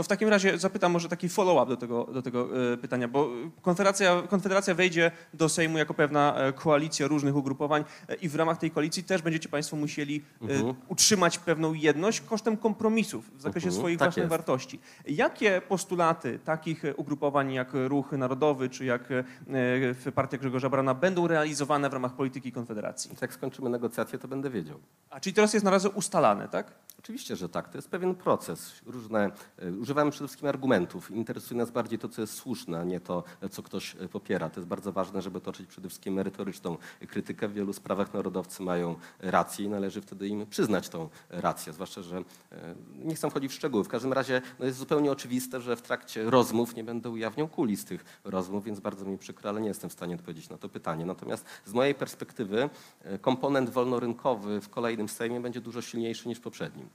To w takim razie zapytam może taki follow-up do tego, do tego e, pytania, bo Konfederacja, Konfederacja wejdzie do Sejmu jako pewna e, koalicja różnych ugrupowań e, i w ramach tej koalicji też będziecie Państwo musieli Mhm. utrzymać pewną jedność kosztem kompromisów w zakresie Mhm, swoich tak własnych jest. wartości. Jakie postulaty takich ugrupowań jak Ruch Narodowy czy jak Partia Grzegorza Brana będą realizowane w ramach polityki Konfederacji? Jak skończymy negocjacje, to będę wiedział. A czyli teraz jest na razie ustalane, tak? Oczywiście, że tak. To jest pewien proces. Różne, e, używamy przede wszystkim argumentów. Interesuje nas bardziej to, co jest słuszne, a nie to, co ktoś e, popiera. To jest bardzo ważne, żeby toczyć przede wszystkim merytoryczną krytykę. W wielu sprawach narodowcy mają rację i należy wtedy im przyznać tą rację. Zwłaszcza, że e, nie chcę wchodzić w szczegóły. W każdym razie no jest zupełnie oczywiste, że w trakcie rozmów nie będę ujawniał kulis tych rozmów, więc bardzo mi przykro, ale nie jestem w stanie odpowiedzieć na to pytanie. Natomiast z mojej perspektywy e, komponent wolnorynkowy w kolejnym Sejmie będzie dużo silniejszy niż w poprzednim.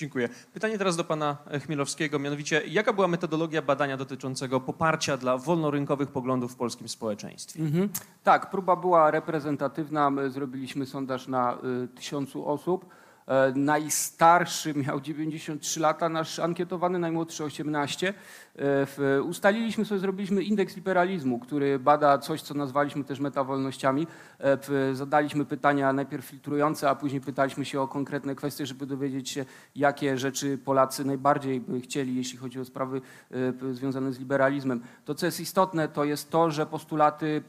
Dziękuję. Pytanie teraz do pana Chmielowskiego, mianowicie jaka była metodologia badania dotyczącego poparcia dla wolnorynkowych poglądów w polskim społeczeństwie? Mhm. Tak, próba była reprezentatywna. My zrobiliśmy sondaż na y, tysiącu osób. E, Najstarszy miał 93 lata, nasz ankietowany, najmłodszy 18. E, Ustaliliśmy sobie, zrobiliśmy indeks liberalizmu, który bada coś, co nazwaliśmy też metawolnościami. E, Zadaliśmy pytania najpierw filtrujące, a później pytaliśmy się o konkretne kwestie, żeby dowiedzieć się, jakie rzeczy Polacy najbardziej by chcieli, jeśli chodzi o sprawy e, związane z liberalizmem. To, co jest istotne, to jest to, że postulaty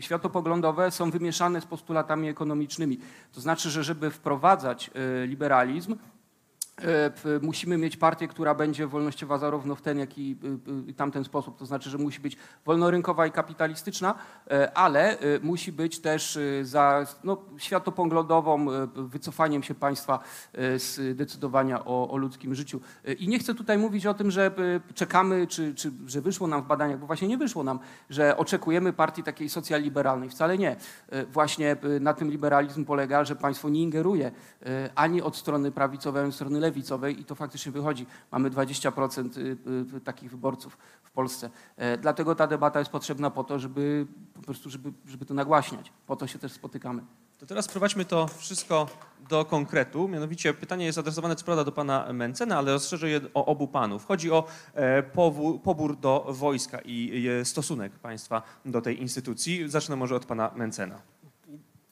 światopoglądowe są wymieszane z postulatami ekonomicznymi. To znaczy, że żeby wprowadzać liberalizm, musimy mieć partię, która będzie wolnościowa zarówno w ten, jak i y, y, tamten sposób. To znaczy, że musi być wolnorynkowa i kapitalistyczna, e, ale e, musi być też e, za no, światopoglądową, e, wycofaniem się państwa e, z decydowania o, o ludzkim życiu. E, I nie chcę tutaj mówić o tym, że e, czekamy, czy, czy że wyszło nam w badaniach, bo właśnie nie wyszło nam, że oczekujemy partii takiej socjal-liberalnej. Wcale nie. E, Właśnie e, na tym liberalizm polega, że państwo nie ingeruje e, ani od strony prawicowej, ani od strony lewicowej i to faktycznie wychodzi. Mamy 20% y, y, takich wyborców w Polsce. E, Dlatego ta debata jest potrzebna po to, żeby po prostu, żeby, żeby to nagłaśniać. Po to się też spotykamy. To teraz prowadźmy to wszystko do konkretu. Mianowicie pytanie jest adresowane co prawda do pana Mencena, ale rozszerzę je o obu panów. Chodzi o e, pobór do wojska i e, stosunek państwa do tej instytucji. Zacznę może od pana Mencena.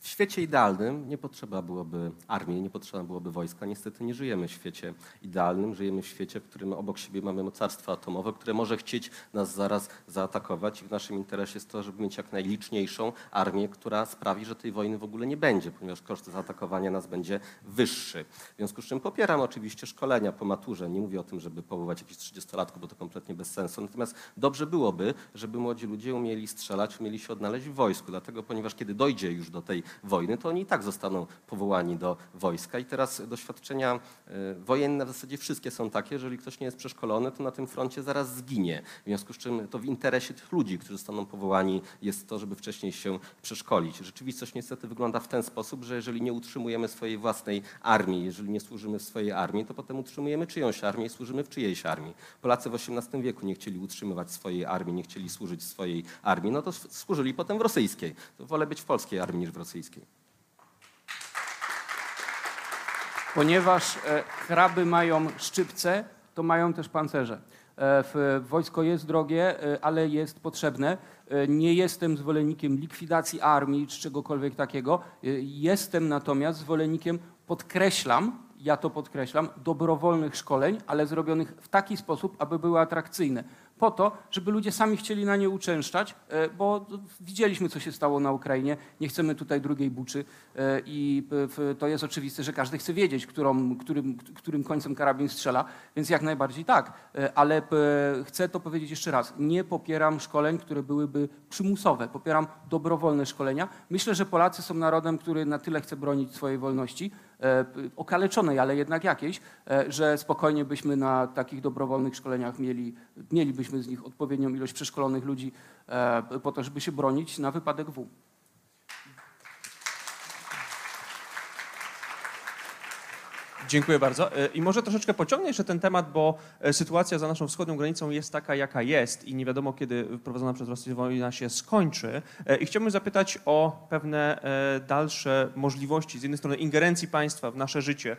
W świecie idealnym nie potrzeba byłoby armii, nie potrzeba byłoby wojska. Niestety nie żyjemy w świecie idealnym, żyjemy w świecie, w którym obok siebie mamy mocarstwo atomowe, które może chcieć nas zaraz zaatakować i w naszym interesie jest to, żeby mieć jak najliczniejszą armię, która sprawi, że tej wojny w ogóle nie będzie, ponieważ koszt zaatakowania nas będzie wyższy. W związku z czym popieram oczywiście szkolenia po maturze. Nie mówię o tym, żeby powoływać jakichś 30-latków, bo to kompletnie bez sensu. Natomiast dobrze byłoby, żeby młodzi ludzie umieli strzelać, umieli się odnaleźć w wojsku. Dlatego, ponieważ kiedy dojdzie już do tej wojny, to oni i tak zostaną powołani do wojska. I teraz doświadczenia e, wojenne w zasadzie wszystkie są takie, jeżeli ktoś nie jest przeszkolony, to na tym froncie zaraz zginie. W związku z czym to w interesie tych ludzi, którzy zostaną powołani, jest to, żeby wcześniej się przeszkolić. Rzeczywistość niestety wygląda w ten sposób, że jeżeli nie utrzymujemy swojej własnej armii, jeżeli nie służymy w swojej armii, to potem utrzymujemy czyjąś armię i służymy w czyjejś armii. Polacy w XVIII wieku nie chcieli utrzymywać swojej armii, nie chcieli służyć swojej armii, no to służyli potem w rosyjskiej. To wolę być w polskiej armii niż w rosyjskiej. Ponieważ e, kraby mają szczypce, to mają też pancerze. E, Wojsko jest drogie, e, ale jest potrzebne. E, Nie jestem zwolennikiem likwidacji armii czy czegokolwiek takiego. E, Jestem natomiast zwolennikiem, podkreślam, ja to podkreślam, dobrowolnych szkoleń, ale zrobionych w taki sposób, aby były atrakcyjne. Po to, żeby ludzie sami chcieli na nie uczęszczać, e, bo widzieliśmy, co się stało na Ukrainie. Nie chcemy tutaj drugiej buczy e, i w- to jest oczywiste, że każdy chce wiedzieć, którą, którym, którym końcem karabin strzela, więc jak najbardziej tak. E, Ale chcę to powiedzieć jeszcze raz. Nie popieram szkoleń, które byłyby przymusowe. Popieram dobrowolne szkolenia. Myślę, że Polacy są narodem, który na tyle chce bronić swojej wolności, e, okaleczonej, ale jednak jakiejś, e, że spokojnie byśmy na takich dobrowolnych szkoleniach mieli, mielibyśmy z nich odpowiednią ilość przeszkolonych ludzi e, po to, żeby się bronić na wypadek W. Dziękuję bardzo. E, I może troszeczkę pociągnę jeszcze ten temat, bo e, sytuacja za naszą wschodnią granicą jest taka, jaka jest i nie wiadomo, kiedy prowadzona przez Rosję wojna się skończy. E, I chciałbym zapytać o pewne dalsze możliwości, z jednej strony ingerencji państwa w nasze życie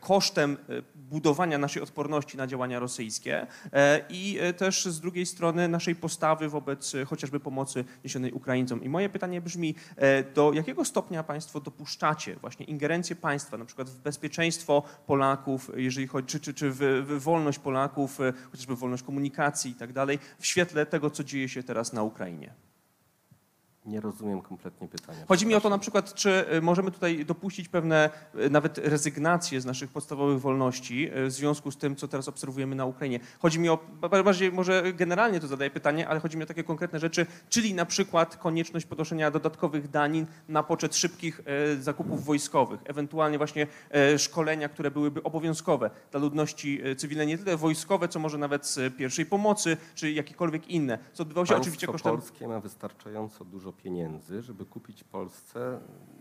kosztem e, budowania naszej odporności na działania rosyjskie e, i e, też z drugiej strony naszej postawy wobec e, chociażby pomocy niesionej Ukraińcom. I moje pytanie brzmi, e, do jakiego stopnia państwo dopuszczacie właśnie ingerencję państwa, na przykład w bezpieczeństwo Polaków, jeżeli chodzi, czy, czy, czy w, w wolność Polaków, e, chociażby wolność komunikacji i tak dalej, w świetle tego, co dzieje się teraz na Ukrainie? Nie rozumiem kompletnie pytania. Chodzi mi o to na przykład, czy y, możemy tutaj dopuścić pewne y, nawet rezygnacje z naszych podstawowych wolności y, w związku z tym, co teraz obserwujemy na Ukrainie. Chodzi mi o, ba- bardziej może generalnie to zadaję pytanie, ale chodzi mi o takie konkretne rzeczy, czyli na przykład konieczność podnoszenia dodatkowych danin na poczet szybkich zakupów wojskowych, ewentualnie właśnie szkolenia, które byłyby obowiązkowe dla ludności cywilnej, nie tyle wojskowe, co może nawet z pierwszej pomocy, czy jakiekolwiek inne, co odbywało się Państwo oczywiście kosztem polskie ma wystarczająco dużo pieniędzy, żeby kupić Polsce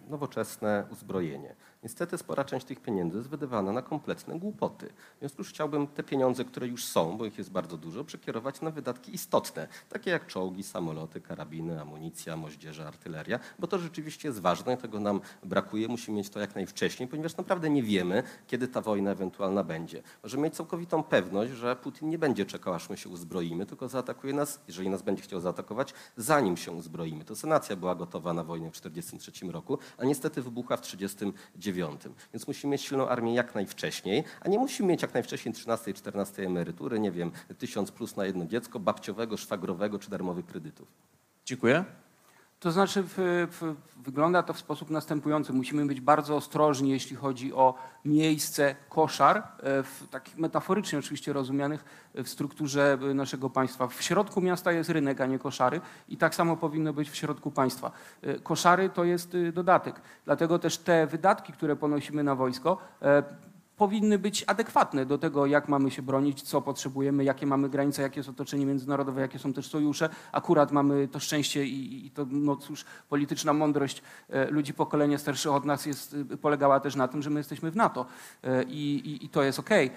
nowoczesne uzbrojenie. Niestety spora część tych pieniędzy jest wydawana na kompletne głupoty. W związku z chciałbym te pieniądze, które już są, bo ich jest bardzo dużo, przekierować na wydatki istotne, takie jak czołgi, samoloty, karabiny, amunicja, moździerze, artyleria, bo to rzeczywiście jest ważne tego nam brakuje. Musimy mieć to jak najwcześniej, ponieważ naprawdę nie wiemy, kiedy ta wojna ewentualna będzie. Możemy mieć całkowitą pewność, że Putin nie będzie czekał, aż my się uzbroimy, tylko zaatakuje nas, jeżeli nas będzie chciał zaatakować, zanim się uzbroimy. To senacja była gotowa na wojnę w 1943 roku, a niestety wybuchła w 1939. Więc musimy mieć silną armię jak najwcześniej, a nie musimy mieć jak najwcześniej 13 i 14 emerytury, nie wiem, tysiąc plus na jedno dziecko, babciowego, szwagrowego czy darmowych kredytów. Dziękuję. To znaczy, w, w, wygląda to w sposób następujący. Musimy być bardzo ostrożni, jeśli chodzi o miejsce koszar, e, w takich metaforycznie oczywiście rozumianych e, w strukturze e, naszego państwa. W środku miasta jest rynek, a nie koszary i tak samo powinno być w środku państwa. Koszary to jest dodatek. Dlatego też te wydatki, które ponosimy na wojsko, powinny być adekwatne do tego, jak mamy się bronić, co potrzebujemy, jakie mamy granice, jakie jest otoczenie międzynarodowe, jakie są też sojusze. Akurat mamy to szczęście i, i to, no cóż, polityczna mądrość e, ludzi pokolenia starszych od nas jest, e, polegała też na tym, że my jesteśmy w NATO e, i, i, i to jest okej. E,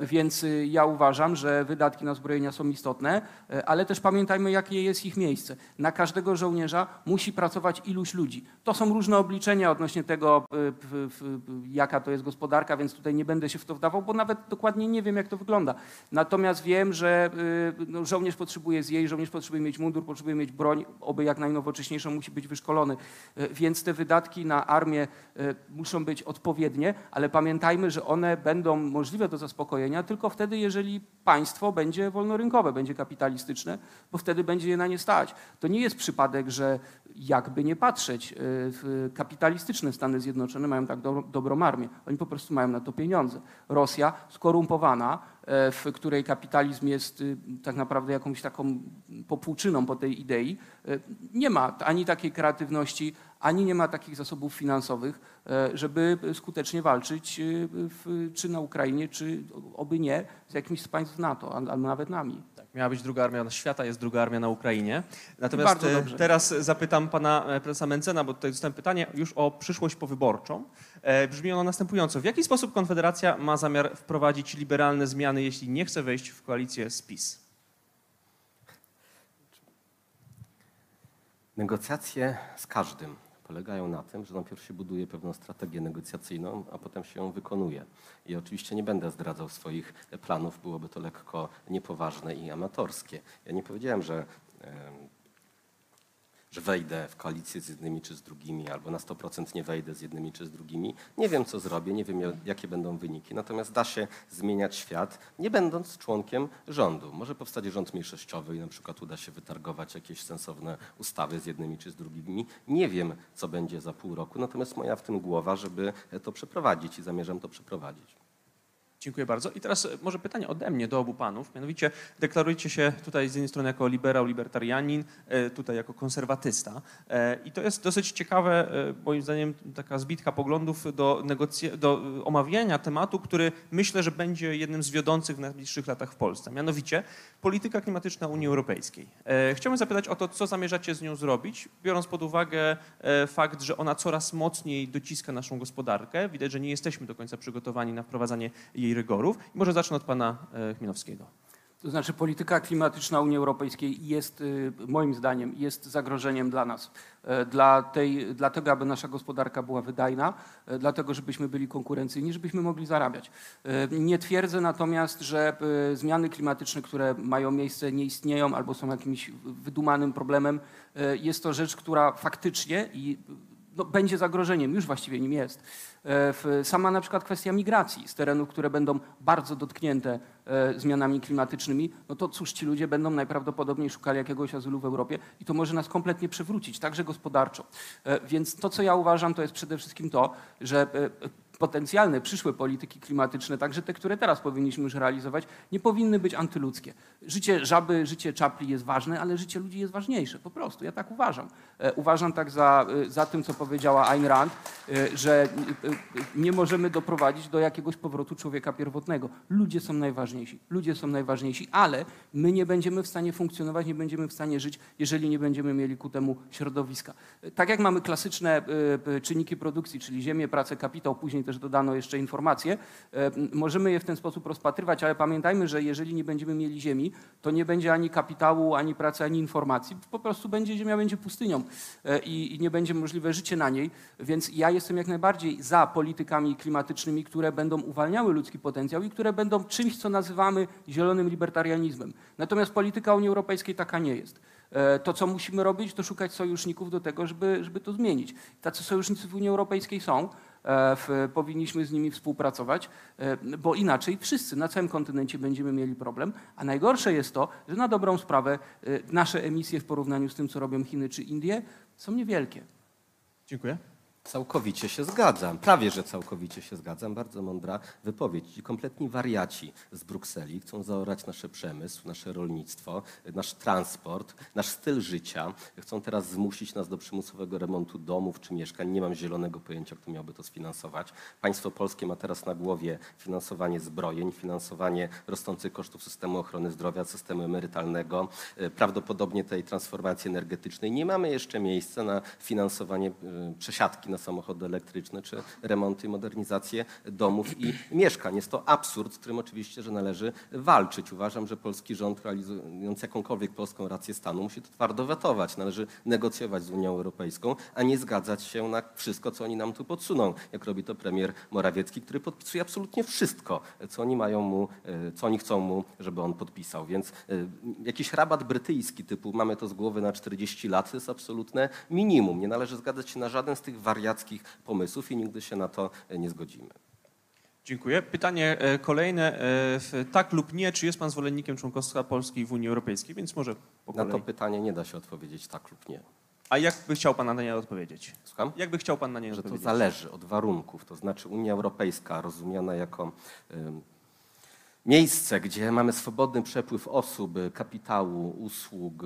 Więc y, ja uważam, że wydatki na zbrojenia są istotne, e, ale też pamiętajmy, jakie jest ich miejsce. Na każdego żołnierza musi pracować iluś ludzi. To są różne obliczenia odnośnie tego, w- jaka to jest gospodarka, więc tutaj nie będę się w to wdawał, bo nawet dokładnie nie wiem, jak to wygląda. Natomiast wiem, że y, no, żołnierz potrzebuje zjeść, żołnierz potrzebuje mieć mundur, potrzebuje mieć broń, oby jak najnowocześniejszą, musi być wyszkolony. E, Więc te wydatki na armię e, muszą być odpowiednie, ale pamiętajmy, że one będą możliwe do zaspokojenia tylko wtedy, jeżeli państwo będzie wolnorynkowe, będzie kapitalistyczne, bo wtedy będzie je na nie stać. To nie jest przypadek, że jakby nie patrzeć, e, kapitalistyczne Stany Zjednoczone mają tak do, dobrą armię. Oni po prostu mają na to pieniądze. Rosja skorumpowana, e, w której kapitalizm jest y, tak naprawdę jakąś taką popłuczyną po tej idei, e, nie ma ani takiej kreatywności, ani nie ma takich zasobów finansowych, e, żeby skutecznie walczyć y, w, czy na Ukrainie, czy oby nie, z jakimś z państw NATO, albo nawet nami. Tak, miała być druga armia świata, jest druga armia na Ukrainie. Natomiast Bardzo e, dobrze. teraz zapytam pana e, prezesa Mencena, bo tutaj dostałem pytanie już o przyszłość powyborczą. E, Brzmi ono następująco. W jaki sposób Konfederacja ma zamiar wprowadzić liberalne zmiany, jeśli nie chce wejść w koalicję z PiS? Negocjacje z każdym polegają na tym, że najpierw się buduje pewną strategię negocjacyjną, a potem się ją wykonuje. I oczywiście nie będę zdradzał swoich planów, byłoby to lekko niepoważne i amatorskie. Ja nie powiedziałem, że, że wejdę w koalicję z jednymi czy z drugimi, albo na 100% nie wejdę z jednymi czy z drugimi. Nie wiem, co zrobię, nie wiem, jakie będą wyniki. Natomiast da się zmieniać świat, nie będąc członkiem rządu. Może powstać rząd mniejszościowy i na przykład uda się wytargować jakieś sensowne ustawy z jednymi czy z drugimi. Nie wiem, co będzie za pół roku, natomiast moja w tym głowa, żeby to przeprowadzić i zamierzam to przeprowadzić. Dziękuję bardzo. I teraz e, może pytanie ode mnie do obu panów. Mianowicie deklarujecie się tutaj z jednej strony jako liberał, libertarianin, e, tutaj jako konserwatysta. E, I to jest dosyć ciekawe, moim zdaniem, taka zbitka poglądów do, negocja- do omawiania tematu, który myślę, że będzie jednym z wiodących w najbliższych latach w Polsce. Mianowicie polityka klimatyczna Unii Europejskiej. Chciałbym zapytać o to, co zamierzacie z nią zrobić, biorąc pod uwagę fakt, że ona coraz mocniej dociska naszą gospodarkę. Widać, że nie jesteśmy do końca przygotowani na wprowadzanie jej rygorów. I może zacznę od pana e, Chmielowskiego. To znaczy polityka klimatyczna Unii Europejskiej jest, y, moim zdaniem, jest zagrożeniem dla nas. E, Dla, tej, dlatego, aby nasza gospodarka była wydajna, e, dlatego, żebyśmy byli konkurencyjni, żebyśmy mogli zarabiać. Nie twierdzę natomiast, że zmiany klimatyczne, które mają miejsce, nie istnieją albo są jakimś wydumanym problemem. Jest to rzecz, która faktycznie i no, będzie zagrożeniem, już właściwie nim jest. E, Sama na przykład kwestia migracji z terenów, które będą bardzo dotknięte e, zmianami klimatycznymi, no to cóż, ci ludzie będą najprawdopodobniej szukali jakiegoś azylu w Europie i to może nas kompletnie przewrócić, także gospodarczo. E, Więc to, co ja uważam, to jest przede wszystkim to, że potencjalne przyszłe polityki klimatyczne, także te, które teraz powinniśmy już realizować, nie powinny być antyludzkie. Życie żaby, życie czapli jest ważne, ale życie ludzi jest ważniejsze, po prostu. Ja tak uważam. E, Uważam tak za, e, za tym, co powiedziała Ayn Rand, e, że nie możemy doprowadzić do jakiegoś powrotu człowieka pierwotnego. Ludzie są najważniejsi, ludzie są najważniejsi, ale my nie będziemy w stanie funkcjonować, nie będziemy w stanie żyć, jeżeli nie będziemy mieli ku temu środowiska. Tak jak mamy klasyczne czynniki produkcji, czyli ziemię, pracę, kapitał, później też dodano jeszcze informacje, e, możemy je w ten sposób rozpatrywać, ale pamiętajmy, że jeżeli nie będziemy mieli ziemi, to nie będzie ani kapitału, ani pracy, ani informacji. Po prostu będzie ziemia będzie pustynią e, i, i nie będzie możliwe życie na niej. Więc ja jestem jak najbardziej za politykami klimatycznymi, które będą uwalniały ludzki potencjał i które będą czymś, co nazywamy zielonym libertarianizmem. Natomiast polityka Unii Europejskiej taka nie jest. E, To, co musimy robić, to szukać sojuszników do tego, żeby, żeby to zmienić. Tacy sojusznicy w Unii Europejskiej są. E, powinniśmy z nimi współpracować, e, bo inaczej wszyscy na całym kontynencie będziemy mieli problem. A najgorsze jest to, że na dobrą sprawę e, nasze emisje w porównaniu z tym, co robią Chiny czy Indie, są niewielkie. Dziękuję. Całkowicie się zgadzam, prawie że całkowicie się zgadzam. Bardzo mądra wypowiedź. Ci kompletni wariaci z Brukseli chcą zaorać nasze przemysł, nasze rolnictwo, nasz transport, nasz styl życia. Chcą teraz zmusić nas do przymusowego remontu domów czy mieszkań. Nie mam zielonego pojęcia, kto miałby to sfinansować. Państwo polskie ma teraz na głowie finansowanie zbrojeń, finansowanie rosnących kosztów systemu ochrony zdrowia, systemu emerytalnego, e, prawdopodobnie tej transformacji energetycznej. Nie mamy jeszcze miejsca na finansowanie e, przesiadki na samochody elektryczne, czy remonty i modernizację domów i mieszkań. Jest to absurd, z którym oczywiście, że należy walczyć. Uważam, że polski rząd realizując jakąkolwiek polską rację stanu musi to twardo wetować. Należy negocjować z Unią Europejską, a nie zgadzać się na wszystko, co oni nam tu podsuną, jak robi to premier Morawiecki, który podpisuje absolutnie wszystko, co oni mają mu, e, co oni chcą mu, żeby on podpisał. Więc e, jakiś rabat brytyjski typu mamy to z głowy na 40 lat to jest absolutne minimum. Nie należy zgadzać się na żaden z tych wariackich pomysłów i nigdy się na to e, nie zgodzimy. Dziękuję. Pytanie e, kolejne. e, Tak lub nie, czy jest pan zwolennikiem członkostwa Polski w Unii Europejskiej? Więc może po Na to pytanie nie da się odpowiedzieć tak lub nie. A jak by chciał pan na nie odpowiedzieć? Słucham? Jak by chciał pan na nie że to odpowiedzieć? zależy od warunków. To znaczy Unia Europejska rozumiana jako ym, miejsce, gdzie mamy swobodny przepływ osób, kapitału, usług,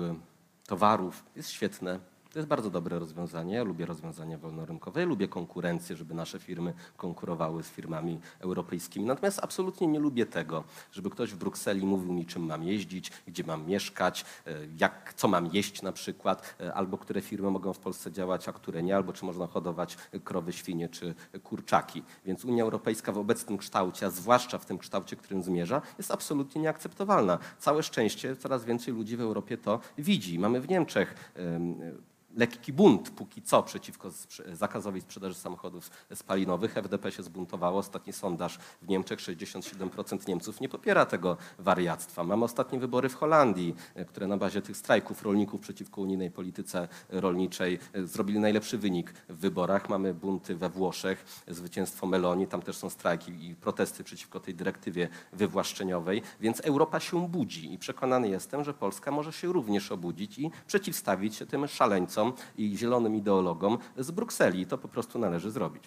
towarów, jest świetne. To jest bardzo dobre rozwiązanie. Ja lubię rozwiązania wolnorynkowe, ja lubię konkurencję, żeby nasze firmy konkurowały z firmami europejskimi. Natomiast absolutnie nie lubię tego, żeby ktoś w Brukseli mówił mi, czym mam jeździć, gdzie mam mieszkać, e, jak, co mam jeść na przykład, e, albo które firmy mogą w Polsce działać, a które nie, albo czy można hodować krowy, świnie czy kurczaki. Więc Unia Europejska w obecnym kształcie, a zwłaszcza w tym kształcie, którym zmierza, jest absolutnie nieakceptowalna. Całe szczęście coraz więcej ludzi w Europie to widzi. Mamy w Niemczech em, lekki bunt póki co przeciwko zakazowi sprzedaży samochodów spalinowych. FDP się zbuntowało. Ostatni sondaż w Niemczech, 67% Niemców nie popiera tego wariactwa. Mamy ostatnie wybory w Holandii, e, które na bazie tych strajków rolników przeciwko unijnej polityce rolniczej e, zrobili najlepszy wynik w wyborach. Mamy bunty we Włoszech, zwycięstwo Meloni, tam też są strajki i protesty przeciwko tej dyrektywie wywłaszczeniowej, więc Europa się budzi i przekonany jestem, że Polska może się również obudzić i przeciwstawić się tym szaleńcom i zielonym ideologom z Brukseli. To po prostu należy zrobić.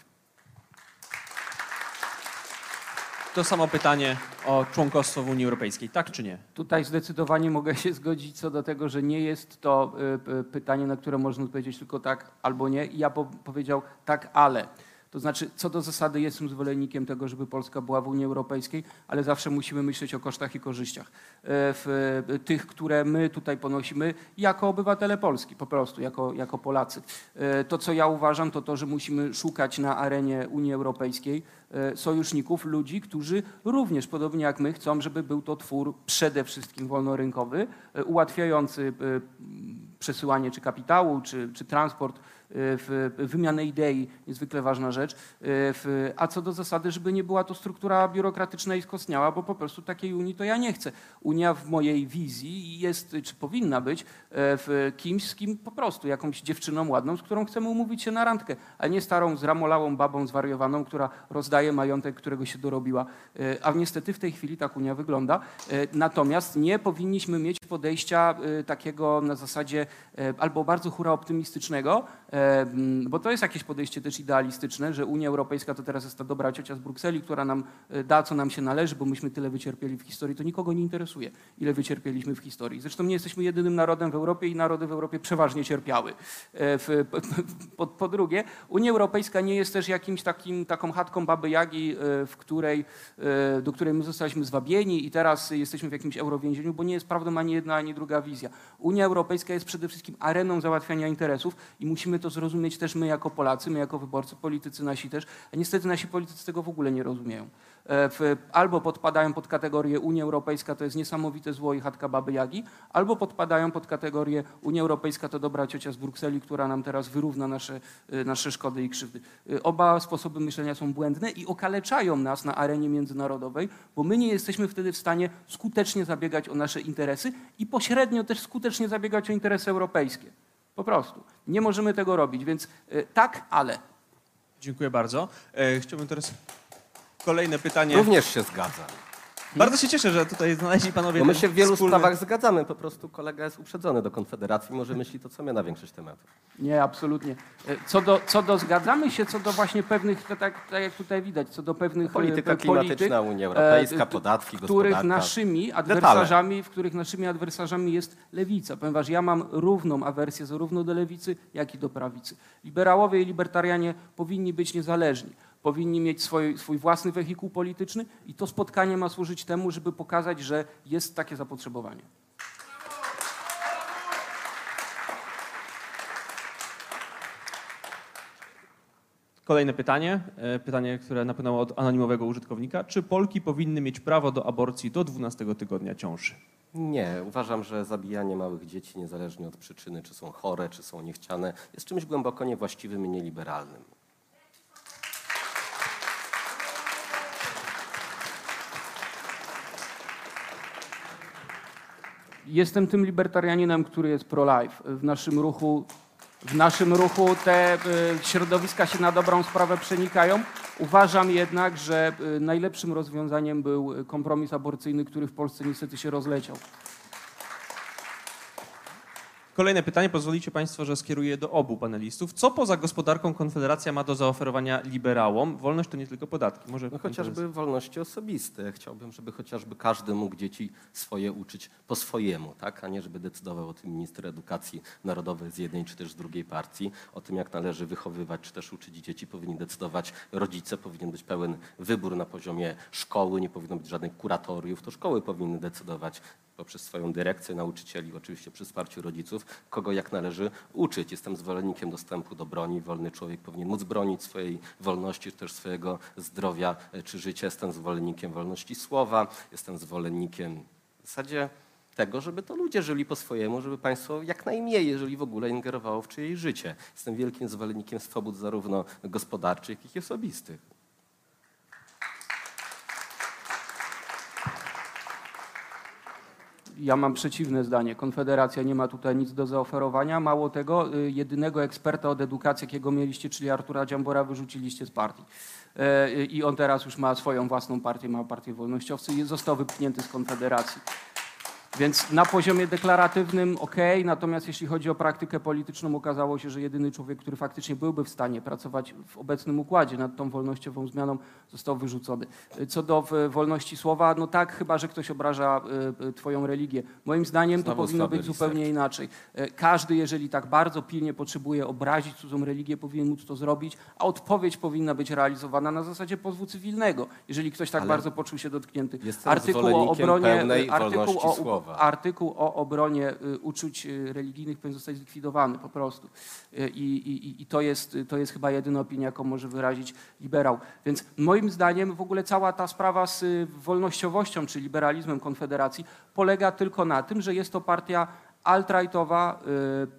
To samo pytanie o członkostwo w Unii Europejskiej, tak czy nie? Tutaj zdecydowanie mogę się zgodzić co do tego, że nie jest to y, y, pytanie, na które można odpowiedzieć tylko tak albo nie. Ja po, powiedział tak, ale. To znaczy, co do zasady jestem zwolennikiem tego, żeby Polska była w Unii Europejskiej, ale zawsze musimy myśleć o kosztach i korzyściach. Y, W, y, tych, które my tutaj ponosimy jako obywatele Polski, po prostu, jako, jako Polacy. Y, To, co ja uważam, to to, że musimy szukać na arenie Unii Europejskiej e, sojuszników, ludzi, którzy również, podobnie jak my, chcą, żeby był to twór przede wszystkim wolnorynkowy, e, ułatwiający e, przesyłanie czy kapitału, czy, czy transport, e, wymianę idei, niezwykle ważna rzecz. E, w, A co do zasady, żeby nie była to struktura biurokratyczna i skostniała, bo po prostu takiej Unii to ja nie chcę. Unia w mojej wizji jest, czy powinna być, e, w kimś, z kim po prostu, jakąś dziewczyną ładną, z którą chcemy umówić się na randkę, a nie starą, zramolałą babą zwariowaną, która rozdaje majątek, którego się dorobiła. E, A niestety w tej chwili tak Unia wygląda. Natomiast nie powinniśmy mieć podejścia takiego na zasadzie albo bardzo hura optymistycznego, bo to jest jakieś podejście też idealistyczne, że Unia Europejska to teraz jest ta dobra ciocia z Brukseli, która nam e, da, co nam się należy, bo myśmy tyle wycierpieli w historii. To nikogo nie interesuje, ile wycierpieliśmy w historii. Zresztą nie jesteśmy jedynym narodem w Europie i narody w Europie przeważnie cierpiały. E, W, po, po, po drugie, Unia Europejska nie jest też jakimś takim, taką chatką Baby Jagi, e, w której, e, do której my zostaliśmy zwabieni i teraz jesteśmy w jakimś eurowięzieniu, bo nie jest prawdą ani jedna, ani druga wizja. Unia Europejska jest przede wszystkim areną załatwiania interesów i musimy to zrozumieć też my jako Polacy, my jako wyborcy, politycy nasi też. A niestety nasi politycy tego w ogóle nie rozumieją. E, albo podpadają pod kategorię Unia Europejska to jest niesamowite zło i chatka Baby Jagi, albo podpadają pod kategorię Unia Europejska to dobra ciocia z Brukseli, która nam teraz wyrówna nasze, e, nasze szkody i krzywdy. E, Oba sposoby myślenia są błędne i okaleczają nas na arenie międzynarodowej, bo my nie jesteśmy wtedy w stanie skutecznie zabiegać o nasze interesy i pośrednio też skutecznie zabiegać o interesy europejskie. Po prostu. Nie możemy tego robić, więc e, tak, ale. Dziękuję bardzo. E, Chciałbym teraz kolejne pytanie. Również się zgadzam. Bardzo się cieszę, że tutaj znaleźli panowie Bo my ten się w wielu wspólny- sprawach zgadzamy, po prostu kolega jest uprzedzony do Konfederacji, może myśli to, co my na większość tematów. Nie, absolutnie. E, Co do, co do zgadzamy się, co do właśnie pewnych, to tak, tak jak tutaj widać, co do pewnych Polityka e, klimatyczna, polityk, Unia Europejska, e, podatki, których naszymi adwersarzami, w których naszymi adwersarzami jest lewica, ponieważ ja mam równą awersję zarówno do lewicy, jak i do prawicy. Liberałowie i libertarianie powinni być niezależni. Powinni mieć swój, swój własny wehikuł polityczny i to spotkanie ma służyć temu, żeby pokazać, że jest takie zapotrzebowanie. Kolejne pytanie, e, pytanie, które napłynęło od anonimowego użytkownika. Czy Polki powinny mieć prawo do aborcji do 12 tygodnia ciąży? Nie, uważam, że zabijanie małych dzieci, niezależnie od przyczyny, czy są chore, czy są niechciane, jest czymś głęboko niewłaściwym i nieliberalnym. Jestem tym libertarianinem, który jest pro-life. W naszym ruchu, w naszym ruchu te y, środowiska się na dobrą sprawę przenikają. Uważam jednak, że y, najlepszym rozwiązaniem był y, kompromis aborcyjny, który w Polsce niestety się rozleciał. Kolejne pytanie, pozwolicie Państwo, że skieruję do obu panelistów. Co poza gospodarką Konfederacja ma do zaoferowania liberałom? Wolność to nie tylko podatki. Może No chociażby wolności osobiste. Chciałbym, żeby chociażby każdy mógł dzieci swoje uczyć po swojemu, tak? a nie żeby decydował o tym minister edukacji narodowej z jednej czy też z drugiej partii. O tym, jak należy wychowywać czy też uczyć dzieci, powinni decydować rodzice. Powinien być pełen wybór na poziomie szkoły, nie powinno być żadnych kuratoriów. To szkoły powinny decydować poprzez swoją dyrekcję nauczycieli, oczywiście przy wsparciu rodziców, kogo jak należy uczyć. Jestem zwolennikiem dostępu do broni. Wolny człowiek powinien móc bronić swojej wolności, czy też swojego zdrowia e, czy życia. Jestem zwolennikiem wolności słowa, jestem zwolennikiem w zasadzie tego, żeby to ludzie żyli po swojemu, żeby państwo jak najmniej, jeżeli w ogóle ingerowało w czyjeś życie. Jestem wielkim zwolennikiem swobód zarówno gospodarczych, jak i osobistych. Ja mam przeciwne zdanie. Konfederacja nie ma tutaj nic do zaoferowania. Mało tego, y, jedynego eksperta od edukacji, jakiego mieliście, czyli Artura Dziambora, wyrzuciliście z partii. E, I on teraz już ma swoją własną partię, ma partię wolnościowcy i został wypchnięty z Konfederacji. Więc na poziomie deklaratywnym ok, natomiast jeśli chodzi o praktykę polityczną, okazało się, że jedyny człowiek, który faktycznie byłby w stanie pracować w obecnym układzie nad tą wolnościową zmianą, został wyrzucony. Co do w- wolności słowa, no tak, chyba że ktoś obraża y, y, Twoją religię. Moim zdaniem to Znowu powinno słaby być zupełnie inaczej. E, Każdy, jeżeli tak bardzo pilnie potrzebuje obrazić cudzą religię, powinien móc to zrobić, a odpowiedź powinna być realizowana na zasadzie pozwu cywilnego, jeżeli ktoś tak Ale bardzo poczuł się dotknięty. Jestem zwolennikiem pełnej wolności o, słowa. Artykuł o obronie y, uczuć y, religijnych powinien zostać zlikwidowany po prostu. Y, I, i, i to, jest, to jest chyba jedyna opinia, jaką może wyrazić liberał. Więc moim zdaniem w ogóle cała ta sprawa z wolnościowością czy liberalizmem Konfederacji polega tylko na tym, że jest to partia alt-rightowa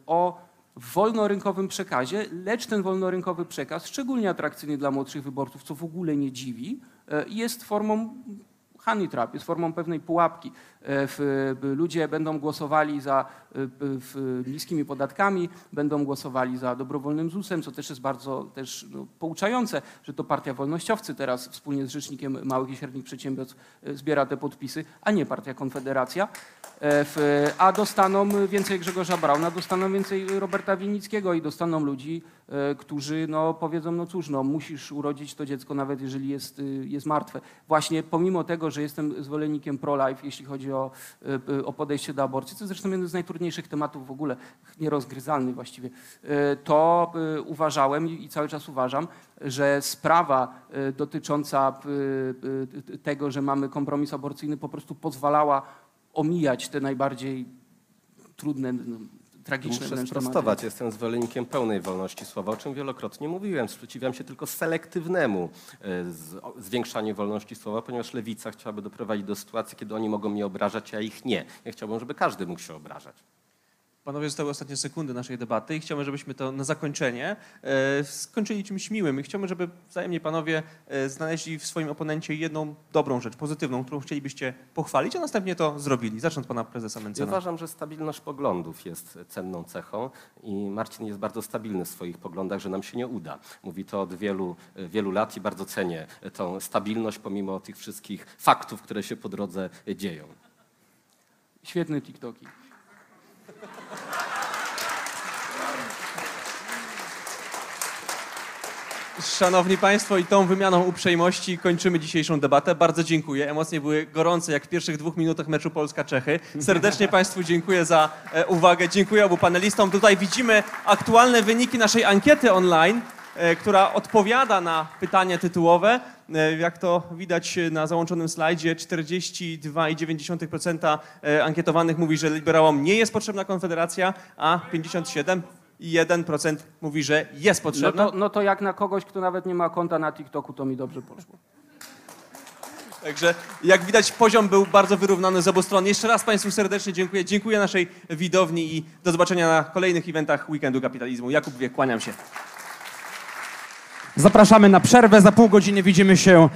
o wolnorynkowym przekazie, lecz ten wolnorynkowy przekaz, szczególnie atrakcyjny dla młodszych wyborców, co w ogóle nie dziwi, jest formą honey trap, jest formą pewnej pułapki. E, ludzie będą głosowali za e, niskimi podatkami, będą głosowali za dobrowolnym ZUS-em, co też jest bardzo też, no, pouczające, że to partia wolnościowcy teraz wspólnie z Rzecznikiem Małych i Średnich Przedsiębiorstw e, zbiera te podpisy, a nie partia Konfederacja. A dostaną więcej Grzegorza Brauna, dostaną więcej Roberta Winnickiego i dostaną ludzi, którzy no, powiedzą, no cóż, no, musisz urodzić to dziecko, nawet jeżeli jest, y, jest martwe. Właśnie pomimo tego, że jestem zwolennikiem pro-life, jeśli chodzi o, y, y, o podejście do aborcji, co zresztą jeden z najtrudniejszych tematów w ogóle, nierozgryzalny właściwie, y, to y, uważałem i cały czas uważam, że sprawa dotycząca tego, że mamy kompromis aborcyjny po prostu pozwalała omijać te najbardziej trudne, tragiczne Muszę wręcz tematy. sprostować, jestem zwolennikiem pełnej wolności słowa, o czym wielokrotnie mówiłem. Sprzeciwiam się tylko selektywnemu e, zwiększaniu wolności słowa, ponieważ lewica chciałaby doprowadzić do sytuacji, kiedy oni mogą mnie obrażać, a ich nie. Ja chciałbym, żeby każdy mógł się obrażać. Panowie, zostały ostatnie sekundy naszej debaty i chciałbym, żebyśmy to na zakończenie e, skończyli czymś miłym. I chciałbym, żeby wzajemnie panowie e, znaleźli w swoim oponencie jedną dobrą rzecz, pozytywną, którą chcielibyście pochwalić, a następnie to zrobili. Zacznę od pana prezesa Ja Mencena. uważam, że stabilność poglądów jest cenną cechą i Marcin jest bardzo stabilny w swoich poglądach, że nam się nie uda. Mówi to od wielu, wielu lat i bardzo cenię tą stabilność pomimo tych wszystkich faktów, które się po drodze dzieją. Świetne TikToki. Szanowni Państwo, i tą wymianą uprzejmości kończymy dzisiejszą debatę. Bardzo dziękuję. Emocje były gorące, jak w pierwszych dwóch minutach meczu Polska-Czechy. Serdecznie Państwu dziękuję za e, uwagę. Dziękuję obu panelistom. Tutaj widzimy aktualne wyniki naszej ankiety online, e, która odpowiada na pytanie tytułowe. E, Jak to widać na załączonym slajdzie, 42,9% e, ankietowanych mówi, że liberałom nie jest potrzebna konfederacja, a 57,1% mówi, że jest No potrzebna. to, no to jak na kogoś, kto nawet nie ma konta na TikToku, to mi dobrze poszło. Także jak widać poziom był bardzo wyrównany z obu stron. Jeszcze raz Państwu serdecznie dziękuję. Dziękuję naszej widowni i do zobaczenia na kolejnych eventach Weekendu Kapitalizmu. Jakub Wiek, kłaniam się. Zapraszamy na przerwę. Za pół godziny widzimy się